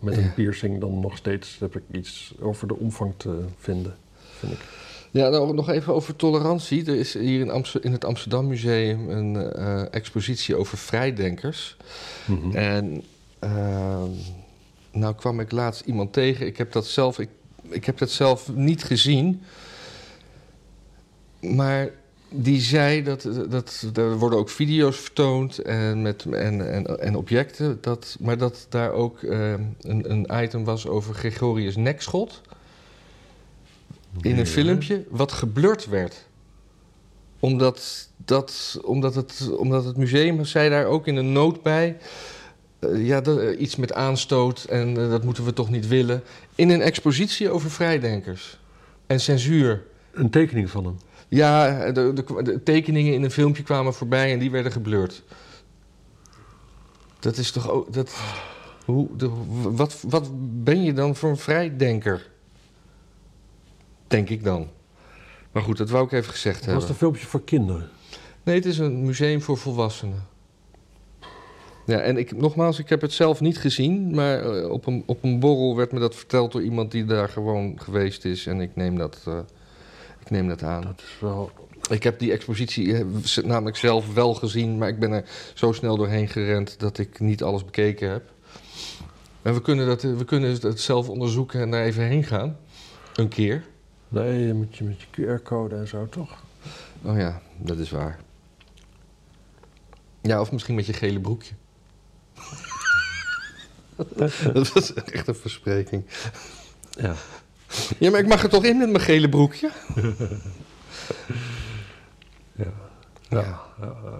met een Ja. piercing, dan nog steeds heb ik iets over de omvang te vinden, vind ik. Ja, nou, nog even over tolerantie. Er is hier in, Amster- in het Amsterdam Museum een eh, expositie over vrijdenkers. En ehm, nou kwam ik laatst iemand tegen. Ik heb dat zelf, ik, ik heb dat zelf niet gezien. Maar die zei dat, dat er worden ook video's vertoond en, met, en, en, en objecten. Dat, maar dat daar ook ehm, een, een item was over Gregorius Nekschot. In een Ja. filmpje wat geblurred werd. Omdat, dat, omdat, het, omdat het museum zei daar ook in een noot bij. eh, ja, dat, eh, iets met aanstoot en eh, dat moeten we toch niet willen. In een expositie over vrijdenkers en censuur. Een tekening van hem. Ja, de, de, de tekeningen in een filmpje kwamen voorbij en die werden geblurred. Dat is toch ook. Dat, hoe, de, wat, wat ben je dan voor een vrijdenker? Denk ik dan. Maar goed, dat wou ik even gezegd Dat was hebben. een filmpje voor kinderen. Nee, het is een museum voor volwassenen. Ja, en ik, nogmaals, ik heb het zelf niet gezien, maar eh, op een, op een borrel werd me dat verteld door iemand die daar gewoon geweest is. En ik neem dat, eh, ik neem dat aan. Dat is wel... Ik heb die expositie eh, namelijk zelf wel gezien, maar ik ben er zo snel doorheen gerend dat ik niet alles bekeken heb. En we kunnen, dat, we kunnen het zelf onderzoeken en daar even heen gaan. Een keer. Nee, je moet je met je QR-code en zo, toch? Oh ja, dat is waar. Ja, of misschien met je gele broekje. <laughs> <laughs> dat was echt een verspreking. Ja. Ja, maar ik mag er toch in met mijn gele broekje? <laughs> Ja. Ja.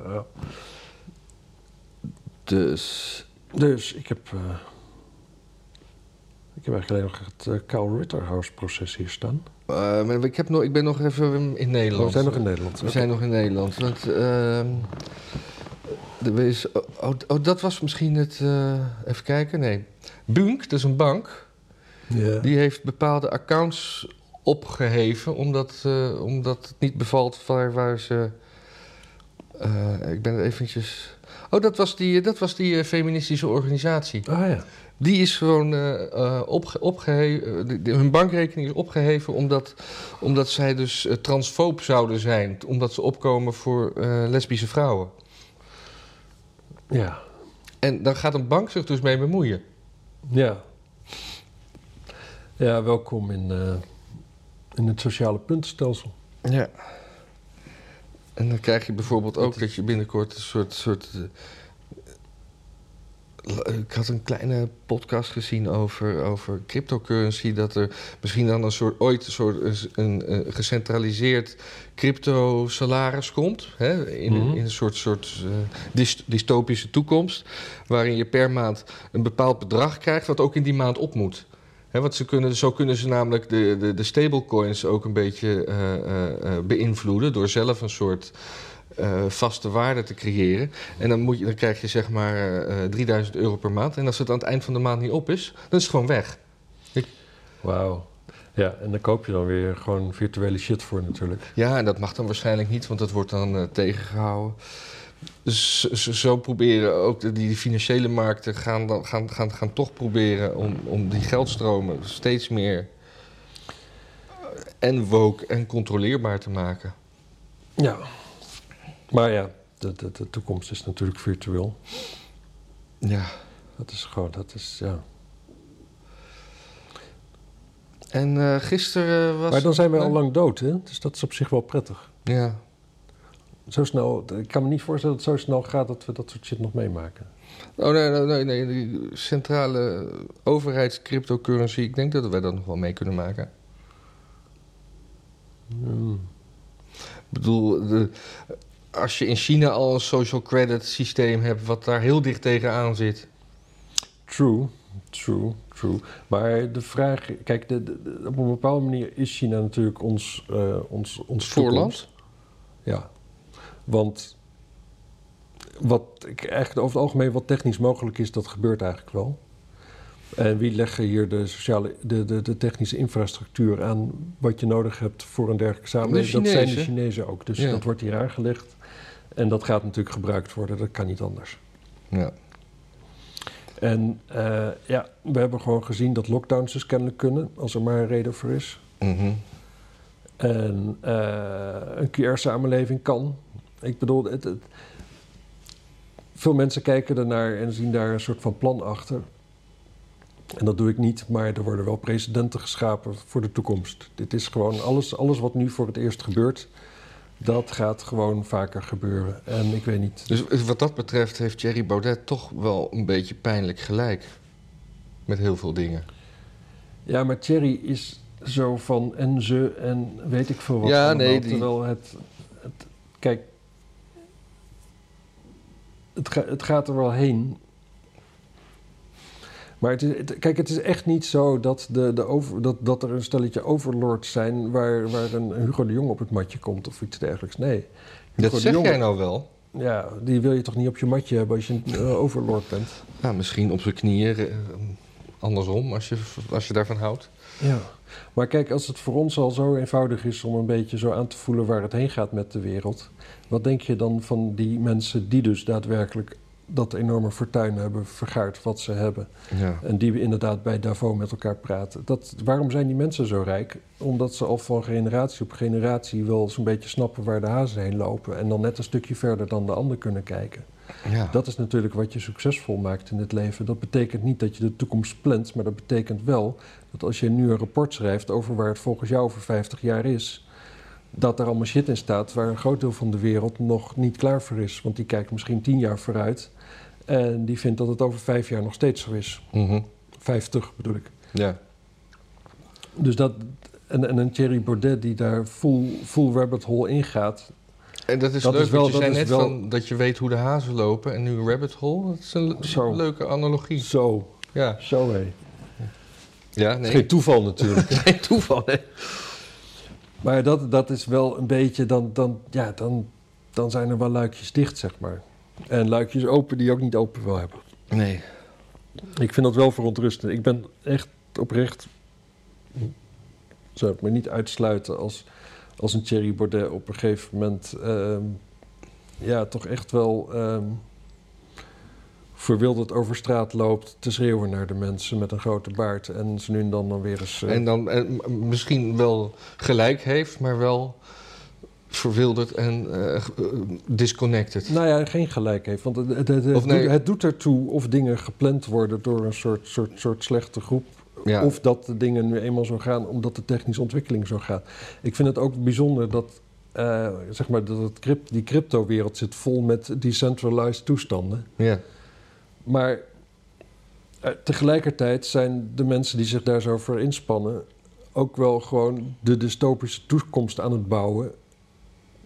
ja. Dus. Dus ik heb... eh, ik heb eigenlijk alleen nog het eh, Carl Ritterhouse-proces hier staan. eh, maar ik, heb nog, ik ben nog even in Nederland. Oh, we zijn nog in Nederland. We zijn nog in Nederland. Want, ehm, er is, oh, oh, oh, dat was misschien het. even kijken. Nee. Bunk, dat is een bank. Ja. Die heeft bepaalde accounts opgeheven. Omdat, eh, omdat het niet bevalt waar, waar ze. eh, ik ben er eventjes. Oh, dat was die, dat was die eh, feministische organisatie. Ah ja. Die is gewoon opge opgeheven. de- de- hun bankrekening is opgeheven omdat, omdat zij dus transfoob zouden zijn. Omdat ze opkomen voor lesbische vrouwen. Ja. En dan gaat een bank zich dus mee bemoeien. Ja. Ja, welkom in, eh, in het sociale puntenstelsel. Ja. En dan krijg je bijvoorbeeld ook dat je binnenkort een soort. soort eh, ik had een kleine podcast gezien over, over cryptocurrency. Dat er misschien dan een soort, ooit een soort een, een, een gecentraliseerd crypto-salaris komt. Hè, in, Mhm. in een soort, soort eh, dys- dystopische toekomst. Waarin je per maand een bepaald bedrag krijgt, wat ook in die maand op moet. Want ze kunnen, zo kunnen ze namelijk de, de, de stablecoins ook een beetje eh, beïnvloeden. door zelf een soort vaste waarde te creëren. En dan, moet je, dan krijg je zeg maar eh, eh, 3000 euro per maand. En als het aan het eind van de maand niet op is, dan is het gewoon weg. Wauw. Ja, en daar koop je dan weer gewoon virtuele shit voor natuurlijk. Ja, en dat mag dan waarschijnlijk niet, want dat wordt dan eh, tegengehouden. Dus zo, proberen ook die financiële markten gaan, dan, gaan, gaan, gaan toch proberen om, om die geldstromen steeds meer eh, en woke en controleerbaar te maken. Ja. Maar ja, de, de, de toekomst is natuurlijk virtueel. Ja. Dat is gewoon, dat is, ja. En eh, gisteren was. Maar dan zijn wij al lang dood, hè? Dus dat is op zich wel prettig. Ja. Zo snel, ik kan me niet voorstellen dat het zo snel gaat dat we dat soort shit nog meemaken. Oh nee, nee, nee, nee. Die centrale overheidscryptocurrency, ik denk dat wij dat nog wel mee kunnen maken. Hmm. Ik bedoel, de, als je in China al een social credit systeem hebt, wat daar heel dicht tegenaan zit. True, true, true. Maar de vraag, kijk, de, op een bepaalde manier is China natuurlijk ons, eh ons, ons Voorland? Ja, want wat ik eigenlijk over het algemeen wat technisch mogelijk is, dat gebeurt eigenlijk wel. En wie leggen hier de, sociale, de, de, de technische infrastructuur aan wat je nodig hebt voor een dergelijke samenleving? dat zijn de Chinezen. Ook. Dus Ja. dat wordt hier aangelegd. En dat gaat natuurlijk gebruikt worden, dat kan niet anders. Ja. En eh, ja, we hebben gewoon gezien dat lockdowns dus kennelijk kunnen, als er maar een reden voor is. Mhm. En eh, een QR-samenleving kan. Ik bedoel, het, het- veel mensen kijken ernaar en zien daar een soort van plan achter. En dat doe ik niet, maar er worden wel precedenten geschapen voor de toekomst. Dit is gewoon alles, alles wat nu voor het eerst gebeurt, dat gaat gewoon vaker gebeuren. En ik weet niet. Dus wat dat betreft heeft Thierry Baudet toch wel een beetje pijnlijk gelijk. Met heel veel dingen. Ja, maar Thierry is zo van en ze en weet ik veel wat. Ja, nee, die- Terwijl het, het... Kijk, het, ga- het gaat er wel heen. Maar het is, het- kijk, het is echt niet zo dat, de, de over, dat, dat er een stelletje overlords zijn... Waar, waar een Hugo de Jong op het matje komt of iets dergelijks. Nee. Dat Hugo zeg jij nou wel? Ja, die wil je toch niet op je matje hebben als je een eh, overlord bent? Nou, misschien op zijn knieën. eh, andersom, als je, als je daarvan houdt. Ja, maar kijk, als het voor ons al zo eenvoudig is om een beetje zo aan te voelen waar het heen gaat met de wereld, wat denk je dan van die mensen die dus daadwerkelijk dat enorme fortuin hebben vergaard wat ze hebben Ja. en die we inderdaad bij Davos met elkaar praten? Dat, waarom zijn die mensen zo rijk? Omdat ze al van generatie op generatie wel zo'n beetje snappen waar de hazen heen lopen en dan net een stukje verder dan de ander kunnen kijken. ja. Dat is natuurlijk wat je succesvol maakt in het leven. Dat betekent niet dat je de toekomst plant, maar dat betekent wel dat als je nu een rapport schrijft over waar het volgens jou over 50 jaar is, dat er allemaal shit in staat waar een groot deel van de wereld nog niet klaar voor is. Want die kijkt misschien 10 jaar vooruit en die vindt dat het over 5 jaar nog steeds zo is. Mhm. 50 bedoel ik. ja. Dus dat. En, en een Thierry Baudet die daar full, full rabbit hole ingaat. En dat is Dat leuk, is wel- want je dat zei is net wel- van dat je weet hoe de hazen lopen en nu rabbit hole. Dat is een Zo. leuke analogie. Zo, Ja, zo hé. ja nee. geen toeval natuurlijk. <laughs> Geen toeval, hè? Maar dat, dat is wel een beetje, dan, dan, ja, dan, dan zijn er wel luikjes dicht, zeg maar. En luikjes open die je ook niet open wil hebben. Nee. Ik vind dat wel verontrustend. Ik ben echt oprecht, zou ik me niet uitsluiten als, als een Thierry Baudet op een gegeven moment, ehm, ja, toch echt wel ehm, verwilderd over straat loopt te schreeuwen naar de mensen met een grote baard. En ze nu en dan dan weer eens... eh, En dan en misschien wel gelijk heeft, maar wel verwilderd en eh, eh, disconnected. Nou ja, geen gelijk heeft. Want het, het, het, nee. het doet ertoe of dingen gepland worden door een soort, soort, soort slechte groep. Ja. Of dat de dingen nu eenmaal zo gaan omdat de technische ontwikkeling zo gaat. Ik vind het ook bijzonder dat, zeg maar, dat het crypt, die crypto-wereld zit vol met decentralized toestanden. Ja. Maar eh, tegelijkertijd zijn de mensen die zich daar zo voor inspannen ook wel gewoon de dystopische toekomst aan het bouwen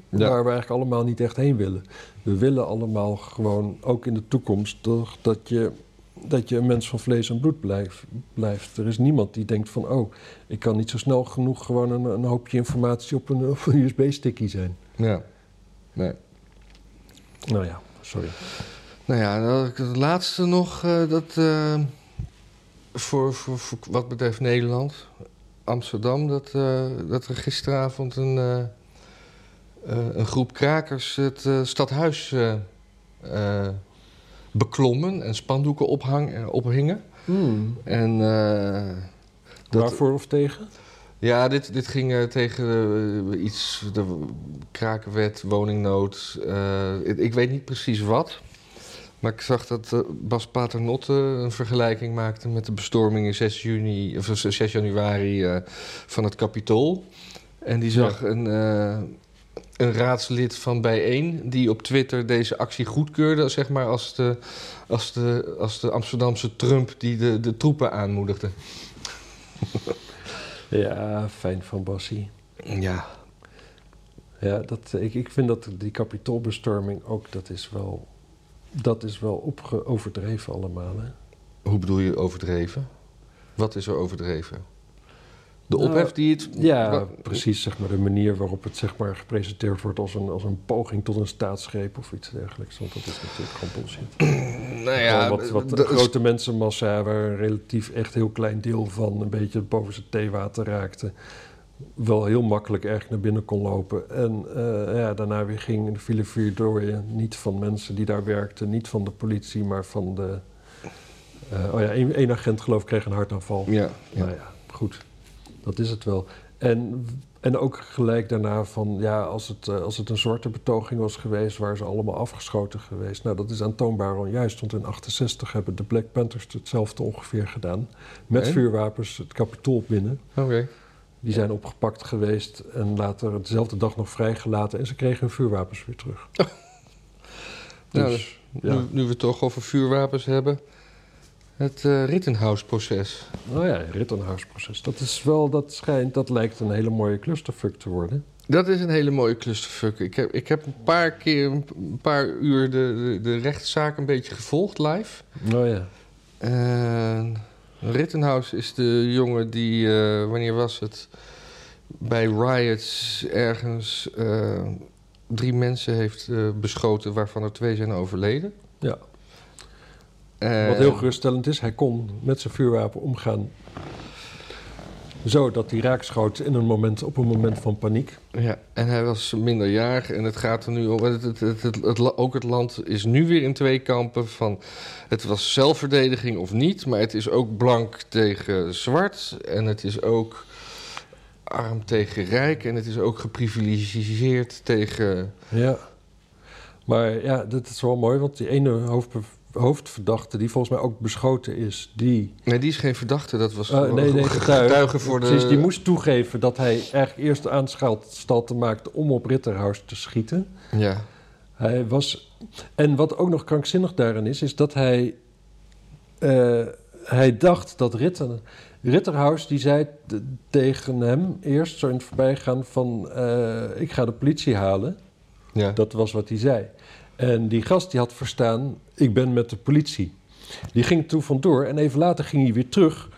Ja. waar we eigenlijk allemaal niet echt heen willen. We willen allemaal gewoon, ook in de toekomst, toch, dat je, dat je een mens van vlees en bloed blijf- blijft. Er is niemand die denkt van, oh, ik kan niet zo snel genoeg gewoon een, een hoopje informatie op een, <laughs> USB-sticky zijn. ja. Nee. Nou ja, sorry. Nou ja, het laatste nog, eh, dat eh, voor, voor, voor wat betreft Nederland. Amsterdam dat, eh, dat er gisteravond een, een groep krakers het stadhuis beklommen en spandoeken ophang, ophingen. Hmm. En dat, Waarvoor of tegen? ja, dit, dit ging tegen iets, de krakenwet, woningnood. ik, ik weet niet precies wat. Maar ik zag dat eh, Bas Paternotte een vergelijking maakte met de bestorming in 6, juni, of 6 januari eh, van het Capitool. En die zag een, eh, een raadslid van Bijeen die op Twitter deze actie goedkeurde, zeg maar, als de, als de, als de Amsterdamse Trump die de, de troepen aanmoedigde. <laughs> Ja, fijn van Bassie. Ja, Ja, dat, ik, ik vind dat die kapitoolbestorming ook, dat is wel, dat is wel overdreven allemaal. Hè? Hoe bedoel je overdreven? Wat is er overdreven? De Nou, ophef die het... Ja, precies, zeg maar, de manier waarop het zeg maar, gepresenteerd wordt als een, als een poging tot een staatsgreep of iets dergelijks. Want dat is natuurlijk gewoon bullshit. <clears throat> Nou ja, wat, wat de- een grote mensenmassa, waar een relatief echt heel klein deel van een beetje boven zijn theewater raakte, wel heel makkelijk erg naar binnen kon lopen. En eh, ja, daarna weer ging de file vier dooien. Niet van mensen die daar werkten, niet van de politie, maar van de... eh, oh ja, één, agent geloof ik kreeg een hartaanval. Ja, ja. Nou ja, goed. Dat is het wel. En, en ook gelijk daarna van, ja, als het, eh, als het een zwarte betoging was geweest, waren ze allemaal afgeschoten geweest. Nou, dat is aantoonbaar onjuist, want in 68 hebben de Black Panthers hetzelfde ongeveer gedaan. Met En? vuurwapens het kapitool binnen. Oké. Die zijn opgepakt geweest en later dezelfde dag nog vrijgelaten en ze kregen hun vuurwapens weer terug. Nou, Dus, ja. Nu, nu we het toch over vuurwapens hebben. Het eh Rittenhouse-proces. Nou ja, Rittenhouse-proces. Dat is wel, dat schijnt, dat lijkt een hele mooie clusterfuck te worden. Dat is een hele mooie clusterfuck. Ik heb, ik heb een paar keer, een paar uur de, de, de rechtszaak een beetje gevolgd live. Nou ja. En Rittenhouse is de jongen die, eh, wanneer was het? Bij riots ergens eh, drie mensen heeft eh, beschoten, waarvan er twee zijn overleden. Ja. Wat heel geruststellend is, hij kon met zijn vuurwapen omgaan. Zo dat hij raakschoot in een moment, op een moment van paniek. Ja, en hij was minderjarig en het gaat er nu om. Het, het, het, ook het land is nu weer in twee kampen van. Het was zelfverdediging of niet, maar het is ook blank tegen zwart. En het is ook arm tegen rijk. En het is ook geprivilegiseerd tegen. Ja. Maar ja, dat is wel mooi, want die ene hoofdbe- hoofdverdachte, die volgens mij ook beschoten is, die... Nee, die is geen verdachte, dat was Eh, nee, nee, getuige. getuige voor de. Precies, die moest toegeven dat hij eigenlijk eerst aanstalten maakte om op Ritterhouse te schieten. Ja, Hij was. En wat ook nog krankzinnig daarin is, is dat hij. eh, hij dacht dat Ritter, Ritterhouse, die zei tegen hem eerst zo in het voorbijgaan van... eh, ik ga de politie halen. ja. Dat was wat hij zei. En die gast die had verstaan, ik ben met de politie. Die ging toen vandoor en even later ging hij weer terug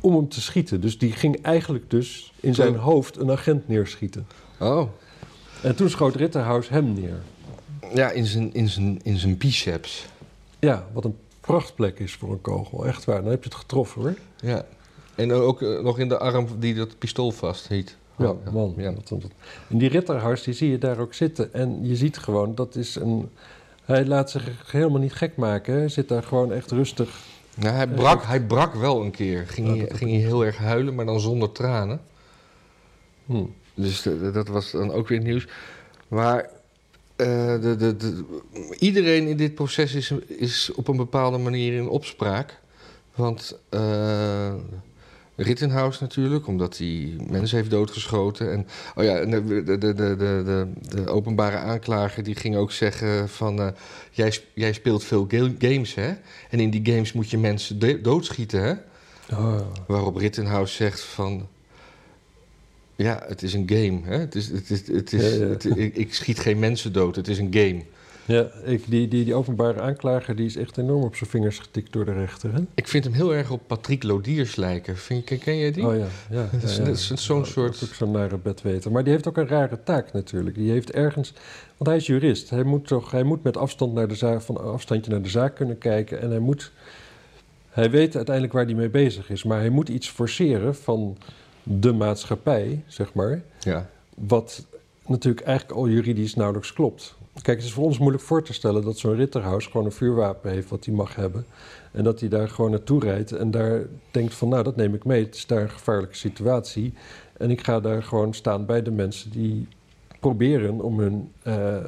om hem te schieten. Dus die ging eigenlijk dus in zijn hoofd een agent neerschieten. Oh, En toen schoot Ritterhouse hem neer. ja, in zijn, in zijn, in zijn biceps. Ja, wat een prachtplek is voor een kogel. Echt waar, dan heb je het getroffen hoor. Ja. En ook eh, nog in de arm die dat pistool vasthield. Ja, man. Ja. Wat een- En die Ritterhuis, die zie je daar ook zitten. En je ziet gewoon, dat is een... Hij laat zich helemaal niet gek maken. Hij zit daar gewoon echt rustig. Nou, hij, Eh, brak, hij brak wel een keer. Ging, Ja, hij, dat- ging hij heel erg huilen, maar dan zonder tranen. Hm. Dus de- dat was dan ook weer nieuws. Maar eh, de, de, de, iedereen in dit proces is, is op een bepaalde manier in opspraak. Want eh Rittenhouse natuurlijk, omdat hij mensen heeft doodgeschoten. En, oh ja, de, de, de, de, de, de openbare aanklager die ging ook zeggen van... eh, jij, jij speelt veel ga- games, hè? En in die games moet je mensen doodschieten, hè? Ah. Waarop Rittenhouse zegt van... Ja, het is een game. Hè? Het is, het is, het is, het- ik, ik schiet geen mensen dood. Het is een game. Ja, ik, die, die, die openbare aanklager die is echt enorm op zijn vingers getikt door de rechter. Hè? Ik vind hem heel erg op Patrick Lodiers lijken. Vind, ken jij die? Oh ja, ja. <laughs> Dat is- ja, ja. dat is zo'n Dat soort- is ook zo'n nare bedweter. Maar die heeft ook een rare taak natuurlijk. Die heeft ergens... Want hij is jurist. Hij moet, toch, hij moet met afstand naar de zaak, van afstandje naar de zaak kunnen kijken. En hij moet Hij weet uiteindelijk waar hij mee bezig is, maar hij moet iets forceren van de maatschappij, zeg maar. Ja. Wat natuurlijk eigenlijk al juridisch nauwelijks klopt. Kijk, het is voor ons moeilijk voor te stellen dat zo'n Ritterhaus gewoon een vuurwapen heeft wat hij mag hebben. En dat hij daar gewoon naartoe rijdt en daar denkt van nou, dat neem ik mee. Het is daar een gevaarlijke situatie. En ik ga daar gewoon staan bij de mensen die proberen om hun, eh,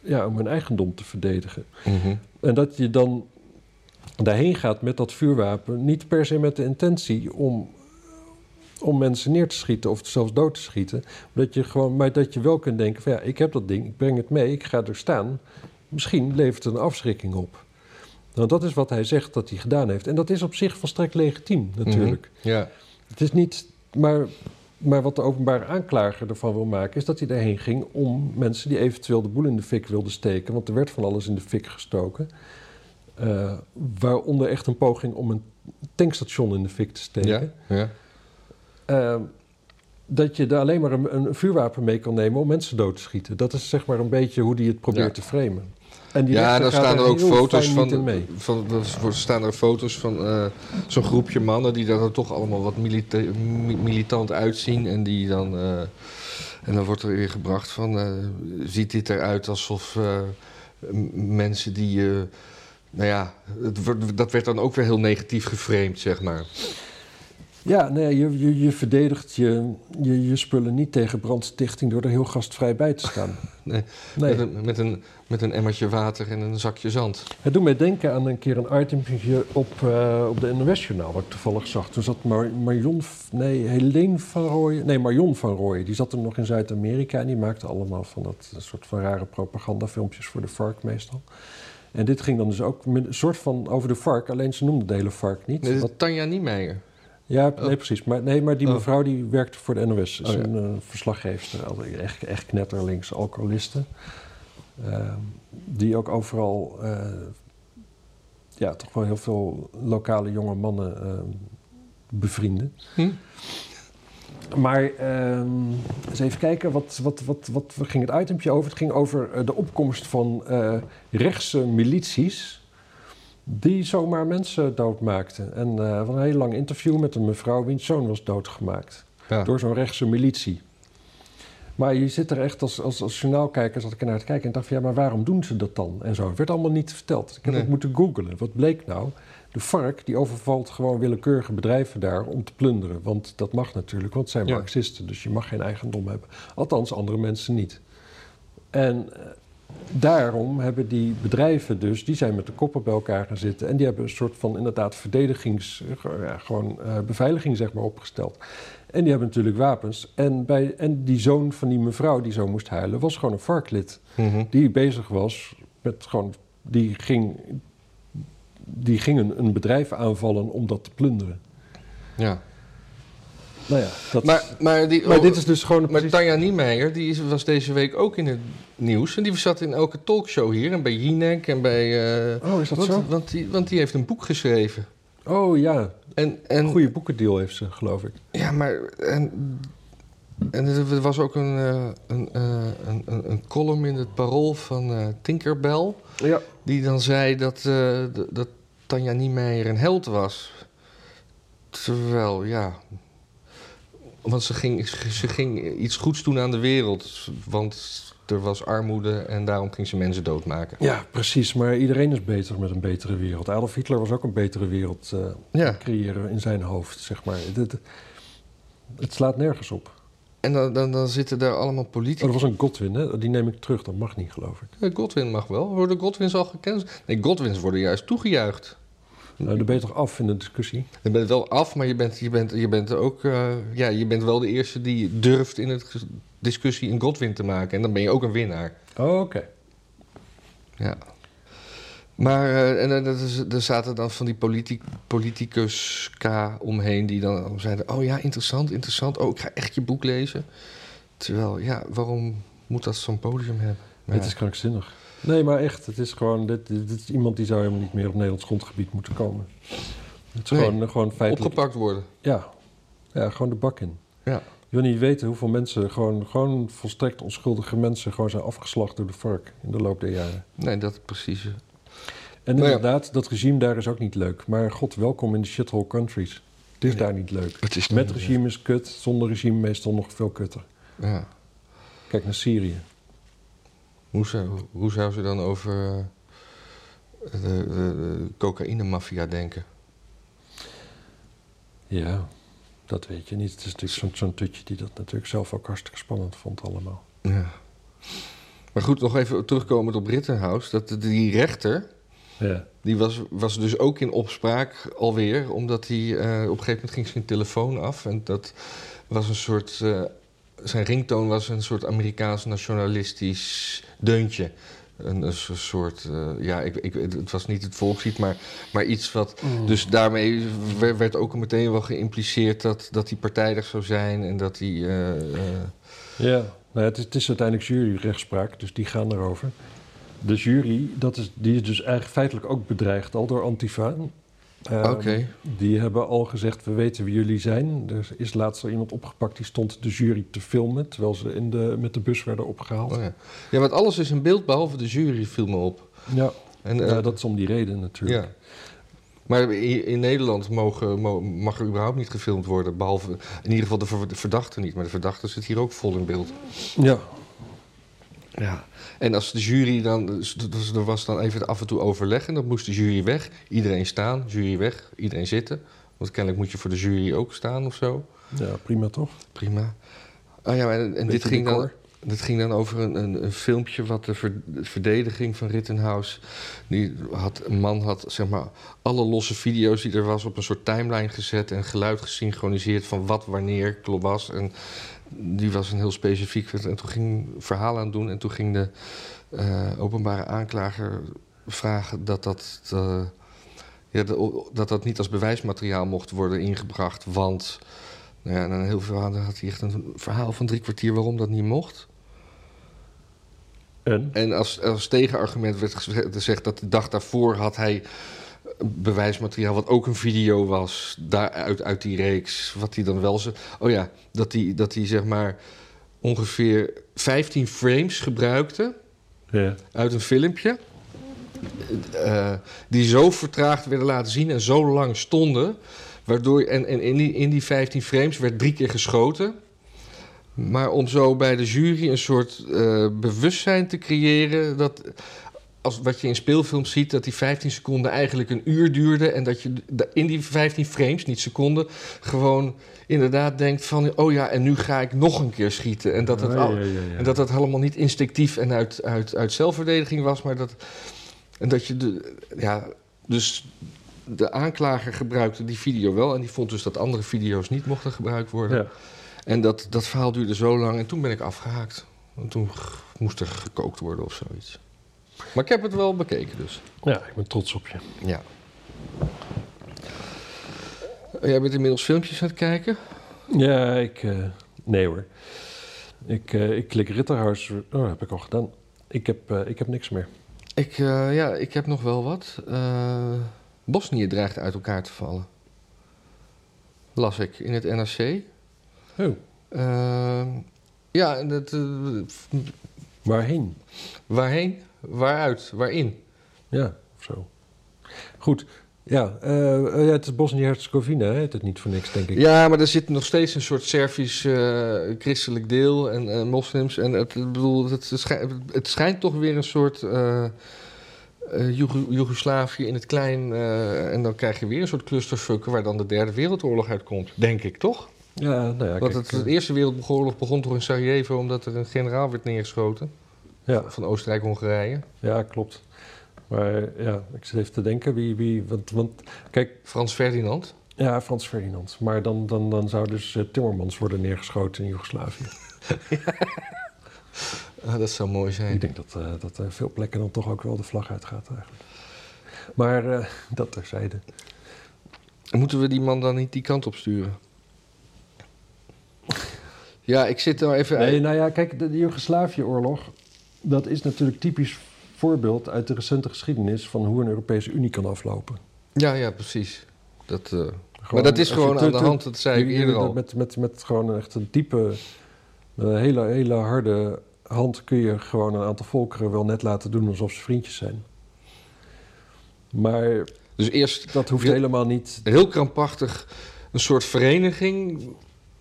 ja, om hun eigendom te verdedigen. Mhm. En dat je dan daarheen gaat met dat vuurwapen, niet per se met de intentie om, om mensen neer te schieten of zelfs dood te schieten. Maar dat je, gewoon, maar dat je wel kunt denken: van ja, ik heb dat ding, ik breng het mee, ik ga er staan. Misschien levert het een afschrikking op. Nou, dat is wat hij zegt dat hij gedaan heeft. En dat is op zich volstrekt legitiem, natuurlijk. Mhm. Ja. Het is niet. Maar, maar wat de openbare aanklager ervan wil maken, is dat hij daarheen ging om mensen die eventueel de boel in de fik wilden steken. Want er werd van alles in de fik gestoken. eh, waaronder echt een poging om een tankstation in de fik te steken. Ja. ja. Eh, dat je daar alleen maar een, een vuurwapen mee kan nemen om mensen dood te schieten. Dat is zeg maar een beetje hoe hij het probeert Ja. te framen. En die Ja, gaat staan er ook foto's van, mee. van, er staan er foto's van eh, zo'n groepje mannen die daar dan toch allemaal wat milita mi- militant uitzien. En die dan. eh, en dan wordt er weer gebracht van. eh, ziet dit eruit alsof mensen die. nou ja, het dat werd dan ook weer heel negatief geframed, zeg maar. Ja, nee, je, je, je verdedigt je, je, je spullen niet tegen brandstichting door er heel gastvrij bij te staan. <laughs> Nee. Nee. Met, een, met, een, met een emmertje water en een zakje zand. Het doet mij denken aan een keer een itempje op, eh, op de NOS-journaal, wat ik toevallig zag. Toen zat Mar Marion, nee, Helene van Rooyen, nee, Marion van Rooyen. Die zat er nog in Zuid-Amerika en die maakte allemaal van dat soort van rare propagandafilmpjes voor de FARC meestal. En dit ging dan dus ook met een soort van over de FARC, alleen ze noemde de hele FARC niet. Dat Wat- is Tanja Niemeyer. Ja, nee, precies. Maar, nee, maar die Oh. mevrouw die werkte voor de NOS. Is Oh, ja. een eh, verslaggeefster, altijd echt, echt knetterlinks, alcoholiste. Ehm, die ook overal, eh, ja, toch wel heel veel lokale jonge mannen ehm bevrienden. Hm? Maar ehm, eens even kijken, wat, wat, wat, wat ging het itempje over? Het ging over eh, de opkomst van eh, rechtse milities die zomaar mensen doodmaakten. En van een heel lang interview met een mevrouw wiens zoon was doodgemaakt Ja. door zo'n rechtse militie. Maar je zit er echt als, als, als journaalkijker, zat ik er naar te kijken en dacht van ja, maar waarom doen ze dat dan? En zo. Het werd allemaal niet verteld. Ik heb Nee. het moeten googlen. Wat bleek nou? De FARC die overvalt gewoon willekeurige bedrijven daar om te plunderen. Want dat mag natuurlijk, want het zijn Ja. marxisten. Dus je mag geen eigendom hebben. Althans, andere mensen niet. En eh, daarom hebben die bedrijven dus, die zijn met de koppen bij elkaar gaan zitten. En die hebben een soort van inderdaad verdedigings, ja, gewoon eh, beveiliging zeg maar opgesteld. En die hebben natuurlijk wapens. En, bij, en die zoon van die mevrouw die zo moest huilen, was gewoon een varklid. Mhm. Die bezig was met gewoon, die ging, die ging een, een bedrijf aanvallen om dat te plunderen. ja. Nou ja, dat, Maar, maar, die, maar dit is dus gewoon Maar precies... Tanja Niemeyer, die is, was deze week ook in het nieuws. En die zat in elke talkshow hier. En bij Jinek en bij... eh, Oh, is dat want, zo? Want die, want die heeft een boek geschreven. Oh ja, En, en, een goede boekendeal heeft ze, geloof ik. Ja, maar... En, en er was ook een, eh, een, eh, een, een, een column in het parool van Tinkerbell... Ja. die dan zei dat, dat Tanja Niemeyer een held was. Terwijl, ja... Want ze ging, ze ging iets goeds doen aan de wereld. Want er was armoede en daarom ging ze mensen doodmaken. Ja, precies. Maar iedereen is bezig met een betere wereld. Adolf Hitler was ook een betere wereld Ja. creëren in zijn hoofd, zeg maar. Het, het, slaat nergens op. En dan, dan, dan zitten daar allemaal Oh, politici. dat was een Godwin, hè? Die neem ik terug. Dat mag niet, geloof ik. Eh, Godwin mag wel. Worden Godwins al gekend? Nee, Godwins worden juist toegejuicht. Nou, dan ben je toch af in de discussie? Je bent wel af, maar je bent, je bent, je bent ook... eh, ja, je bent wel de eerste die durft in het discussie een Godwin te maken. En dan ben je ook een winnaar. Oh, oké. Ja. Maar eh, en, dat is, er zaten dan van die politi politicus K omheen die dan zeiden: Oh ja, interessant, interessant. Oh, ik ga echt je boek lezen. Terwijl, ja, waarom moet dat zo'n podium hebben? Het is krankzinnig. Nee, maar echt. Het is gewoon... Dit, dit, is iemand die zou helemaal niet meer op Nederlands grondgebied moeten komen. Het is Nee. gewoon, gewoon feitelijk... opgepakt worden. Ja. ja, gewoon de bak in. Ja. Je wil niet weten hoeveel mensen, gewoon, gewoon volstrekt onschuldige mensen, gewoon zijn afgeslacht door de vark in de loop der jaren. Nee, dat precies. En Nou ja. inderdaad, dat regime daar is ook niet leuk. Maar god, welkom in de shithole countries. Het is daar niet leuk. Het is Met regime is kut, zonder regime meestal nog veel kutter. Ja. Kijk naar Syrië. Hoe, zou, hoe zou ze dan over eh, de, de, de cocaïne-maffia denken? Ja, dat weet je niet. Het is natuurlijk zo'n zo'n tutje die dat natuurlijk zelf ook hartstikke spannend vond allemaal. Ja. Maar goed, nog even terugkomend op Rittenhouse. Dat die rechter, Ja. die was, was dus ook in opspraak alweer. Omdat hij eh, op een gegeven moment ging zijn telefoon af. En dat was een soort... eh, zijn ringtoon was een soort Amerikaans nationalistisch deuntje. Een, een soort... eh, ja, ik, ik, het was niet het volkslied, maar, maar iets wat... Dus daarmee wer- werd ook meteen wel geïmpliceerd dat, dat hij partijdig zou zijn en dat hij. eh, eh, Ja, nou, het, is, het is uiteindelijk juryrechtspraak, dus die gaan erover. De jury, dat is, die is dus eigenlijk feitelijk ook bedreigd al door Antifa. Ehm. Die hebben al gezegd, we weten wie jullie zijn. Er is laatst al iemand opgepakt die stond de jury te filmen... terwijl ze in de, met de bus werden opgehaald. oh ja. ja, want alles is in beeld behalve de jury viel me op. Ja, En, eh, ja, dat is om die reden natuurlijk. ja. Maar in, Nederland mogen, mo- mag er überhaupt niet gefilmd worden, behalve in ieder geval de verdachte niet. Maar de verdachte zit hier ook vol in beeld. Ja, Ja. En als de jury dan, dus dus er was dan even af en toe overleg en dan moest de jury weg. Iedereen staan, jury weg, iedereen zitten. Want kennelijk moet je voor de jury ook staan of zo. ja prima toch? Prima. Ah ja, en, en dit, ging dan, dit ging dan over een, een, een filmpje wat de, ver- de verdediging van Rittenhouse... Die had, een man had zeg maar alle losse video's die er was op een soort timeline gezet... en geluid gesynchroniseerd van wat wanneer was. En die was een heel specifiek... En toen ging verhaal aan doen en toen ging de eh, openbare aanklager vragen dat dat... eh, ja, de- dat dat niet als bewijsmateriaal mocht worden ingebracht, want... Nou ja, en een heel verhaal, dan had hij echt een verhaal van drie kwartier waarom dat niet mocht. En? En als, als tegenargument werd gezegd dat de dag daarvoor had hij bewijsmateriaal, wat ook een video was, daaruit uit die reeks, wat hij dan wel ze. Oh ja, dat hij, dat hij zeg maar ongeveer 15 frames gebruikte Ja. uit een filmpje. eh, die zo vertraagd werden laten zien en zo lang stonden. Waardoor, en en in, die, in die 15 frames werd drie keer geschoten. Maar om zo bij de jury een soort eh, bewustzijn te creëren. dat als wat je in speelfilms ziet, dat die 15 seconden eigenlijk een uur duurde. En dat je in die 15 frames, niet seconden, gewoon inderdaad denkt van: oh ja, en nu ga ik nog een keer schieten. En dat het, al- ja, ja, ja. en dat dat helemaal niet instinctief en uit, uit, uit zelfverdediging was, maar dat. En dat je de. Ja, dus de aanklager gebruikte die video wel en die vond dus dat andere video's niet mochten gebruikt worden. Ja. En dat, dat verhaal duurde zo lang en toen ben ik afgehaakt. En toen moest er gekookt worden of zoiets. Maar ik heb het wel bekeken dus. ja, ik ben trots op je. Ja. Jij bent inmiddels filmpjes aan het kijken? Ja, ik... eh, nee hoor. Ik, eh, ik klik Ritterhouse... Oh, heb ik al gedaan. Ik heb, eh, ik heb niks meer. Ik, ja, ik heb nog wel wat. Bosnië dreigt uit elkaar te vallen. Las ik in het NRC. Oh, Eh, ja, en dat, waarheen? waarheen? Waaruit? Waarin? Ja, of zo. Goed. Ja, eh, ja het is Bosnië-Herzegovina, hè? Het niet voor niks, denk ik. Ja, maar er zit nog steeds een soort Servisch eh, christelijk deel en moslims. En het, ik bedoel, het, schijnt, het schijnt toch weer een soort eh Joego- Joegoslavië in het klein. en dan krijg je weer een soort clusterfuck waar dan de derde wereldoorlog uitkomt. Denk ik, toch? Ja, nou ja, Want het, de eh, Eerste Wereldoorlog begon toch in Sarajevo omdat er een generaal werd neergeschoten ja, van Oostenrijk-Hongarije. ja, klopt. Maar ja, ik zit even te denken wie... wie want, want kijk, Frans Ferdinand. ja, Frans Ferdinand. Maar dan, dan, dan zou dus eh, Timmermans worden neergeschoten in Joegoslavië. <laughs> Ah, dat zou mooi zijn. Ik denk dat, eh dat veel plekken dan toch ook wel de vlag uitgaat eigenlijk. Maar eh, dat terzijde. Moeten we die man dan niet die kant op sturen? Ja, ik zit er even... Nee, nou ja, kijk, de, de Joegoslavië-oorlog... dat is natuurlijk typisch voorbeeld uit de recente geschiedenis... van hoe een Europese Unie kan aflopen. Ja, ja, precies. Dat, eh, maar dat is gewoon aan de hand, dat zei ik eerder al. Met, met, met gewoon echt een diepe, een hele, hele harde hand kun je gewoon een aantal volkeren wel net laten doen alsof ze vriendjes zijn. Maar Dus eerst dat hoeft helemaal niet. heel krampachtig een soort vereniging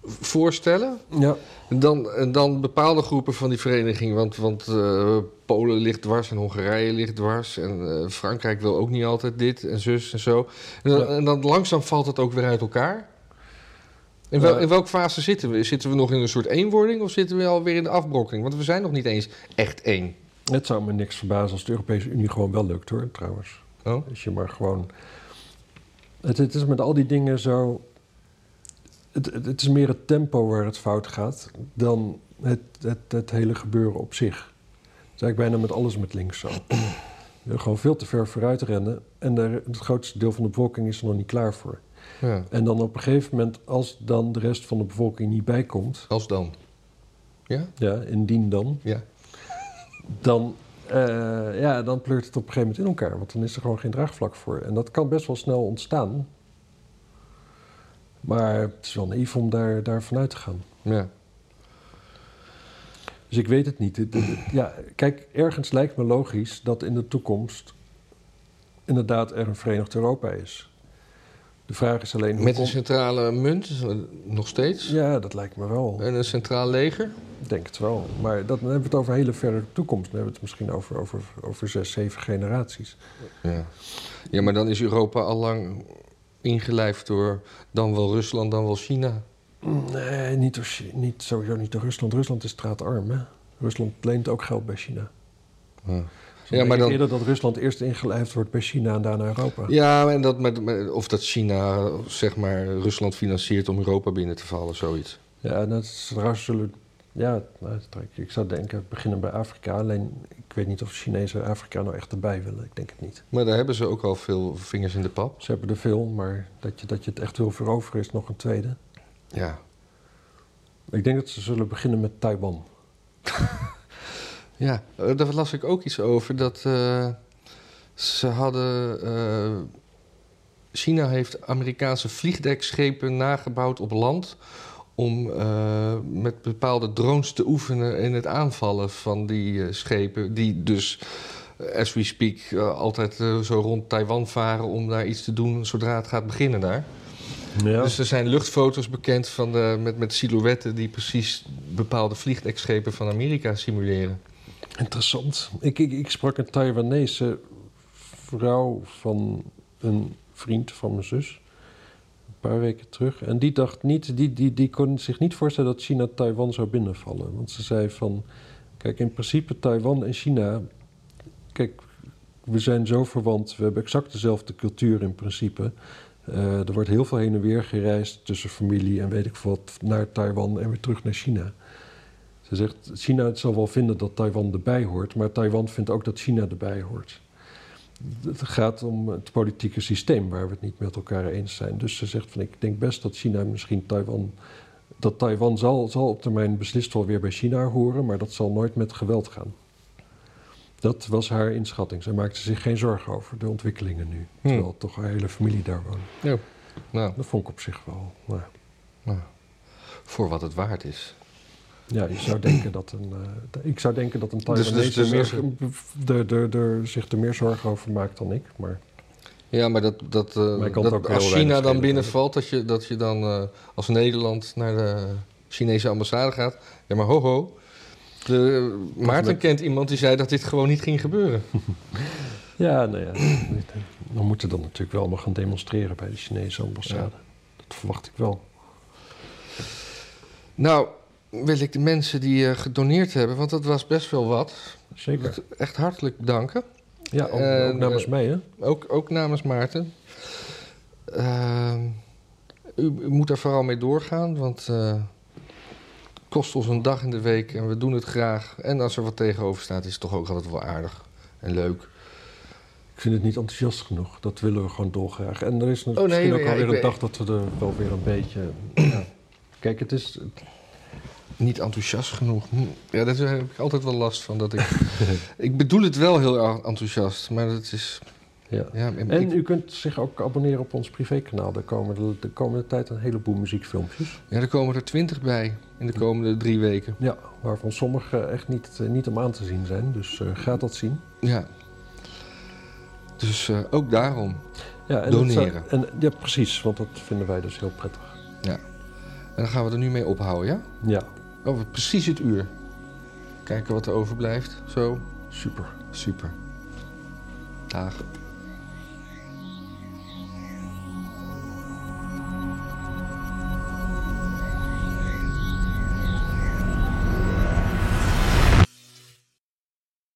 voorstellen. Ja, En dan, en dan bepaalde groepen van die vereniging. Want, want eh, Polen ligt dwars en Hongarije ligt dwars. En eh, Frankrijk wil ook niet altijd dit en zus en zo. En dan, Ja. en dan langzaam valt het ook weer uit elkaar. In, wel, in welke fase zitten we? Zitten we nog in een soort eenwording of zitten we alweer in de afbrokkeling? Want we zijn nog niet eens echt één. het zou me niks verbazen als de Europese Unie gewoon wel lukt hoor, trouwens. Oh? Als je maar gewoon. Het, het is met al die dingen zo. Het, het, het is meer het tempo waar het fout gaat dan het, het, het hele gebeuren op zich. Dat is eigenlijk bijna met alles met links zo. <clears throat> Gewoon veel te ver vooruit rennen en daar, het grootste deel van de bevolking is er nog niet klaar voor. Ja. En dan op een gegeven moment, als dan de rest van de bevolking niet bijkomt, Als dan? Ja? ja, indien dan, Ja. dan, eh, ja, dan pleurt het op een gegeven moment in elkaar. Want dan is er gewoon geen draagvlak voor. En dat kan best wel snel ontstaan. Maar het is wel naïef om daar, daar vanuit te gaan. ja. Dus ik weet het niet. Ja, kijk, ergens lijkt me logisch dat in de toekomst inderdaad er een verenigd Europa is. De vraag is alleen hoe Met een centrale munt, nog steeds. Ja, dat lijkt me wel. En een centraal leger. Ik denk het wel. Maar dat, dan hebben we het over hele verre toekomst. Dan hebben we het misschien over, over, over zes, zeven generaties. Ja. ja, maar dan is Europa al lang ingelijfd door dan wel Rusland, dan wel China. Nee, niet, door, niet, sowieso niet door Rusland. Rusland is straatarm, hè? Rusland leent ook geld bij China. Ja, Dus maar dan- eerder dat Rusland eerst ingelijfd wordt bij China en daarna Europa. ja en dat met, met- of dat China zeg maar Rusland financiert om Europa binnen te vallen, zoiets. Ja, en dat is, trouwens zullen... Ja, nou, ik zou denken, beginnen bij Afrika. Alleen, ik weet niet of Chinezen Afrika nou echt erbij willen. Ik denk het niet. Maar daar hebben ze ook al veel vingers in de pap. Ze hebben er veel, maar dat je, dat je het echt wil veroveren is nog een tweede. Ja. Ik denk dat ze zullen beginnen met Taiwan. <laughs> Ja, eh, daar las ik ook iets over. Dat eh, ze hadden. eh, China heeft Amerikaanse vliegdekschepen nagebouwd op land. Om eh, met bepaalde drones te oefenen in het aanvallen van die eh, schepen. Die dus, eh, as we speak, altijd zo rond Taiwan varen om daar iets te doen zodra het gaat beginnen daar. Ja. Dus er zijn luchtfoto's bekend van de, met, met silhouetten die precies bepaalde vliegdekschepen van Amerika simuleren. Interessant. Ik, ik, ik sprak een Taiwanese vrouw van een vriend van mijn zus. Paar weken terug. En die dacht niet, die, die, die kon zich niet voorstellen dat China Taiwan zou binnenvallen. Want ze zei van, kijk, in principe Taiwan en China, kijk, we zijn zo verwant, we hebben exact dezelfde cultuur in principe. Eh, er wordt heel veel heen en weer gereisd tussen familie en weet ik wat naar Taiwan en weer terug naar China. Ze zegt, China zal wel vinden dat Taiwan erbij hoort, maar Taiwan vindt ook dat China erbij hoort. Het gaat om het politieke systeem waar we het niet met elkaar eens zijn. Dus ze zegt van ik denk best dat China misschien Taiwan. Dat Taiwan zal, zal op termijn beslist wel weer bij China horen, maar dat zal nooit met geweld gaan. Dat was haar inschatting. Zij maakte zich geen zorgen over de ontwikkelingen nu. Terwijl toch haar hele familie daar woont. Ja. Nou, Dat vond ik op zich wel. nou, nou, voor wat het waard is. Ja, je zou denken dat een, eh, ik zou denken dat een Dus- Taiwanese dus- meer, er zich er meer zorgen over maakt dan ik. Maar Ja, maar dat, dat, eh, Maar dat als China dan binnenvalt, dat je, dat je dan eh, als Nederland naar de Chinese ambassade gaat. Ja, maar ho ho. De, Maarten kent iemand die zei dat dit gewoon niet ging gebeuren. <laughs> ja, nou ja, dan moeten dan natuurlijk wel allemaal gaan demonstreren bij de Chinese ambassade. Dat verwacht ik wel. Nou, wil ik de mensen die eh, gedoneerd hebben, want dat was best wel wat, Zeker. echt hartelijk bedanken. Ja, ook, En, ook namens eh, mij, hè? Ook, ook namens Maarten. Ehm, u, u moet daar vooral mee doorgaan, want eh, het kost ons een dag in de week en we doen het graag. En als er wat tegenover staat, is het toch ook altijd wel aardig en leuk. Ik vind het niet enthousiast genoeg. Dat willen we gewoon dolgraag. En er is Oh, nee, misschien ook alweer ik een dag dat we er wel weer een beetje... <clears throat> ja. Kijk, het is niet enthousiast genoeg. Hm. Ja, daar heb ik altijd wel last van. Dat ik, <laughs> ik bedoel het wel heel enthousiast, maar dat is... Ja. ja en u kunt zich ook abonneren op ons privékanaal. Daar komen de, de komende tijd een heleboel muziekfilmpjes. Ja, er komen er twintig bij in de komende drie weken. Ja, waarvan sommige echt niet, eh, niet om aan te zien zijn. Dus uh, ga dat zien. Ja. Dus eh, ook daarom. Ja, en Doneren. En, ja, precies. Want dat vinden wij dus heel prettig. Ja. En dan gaan we er nu mee ophouden, ja? Ja. Over precies het uur. Kijken wat er overblijft. Zo. Super. Super. Dag.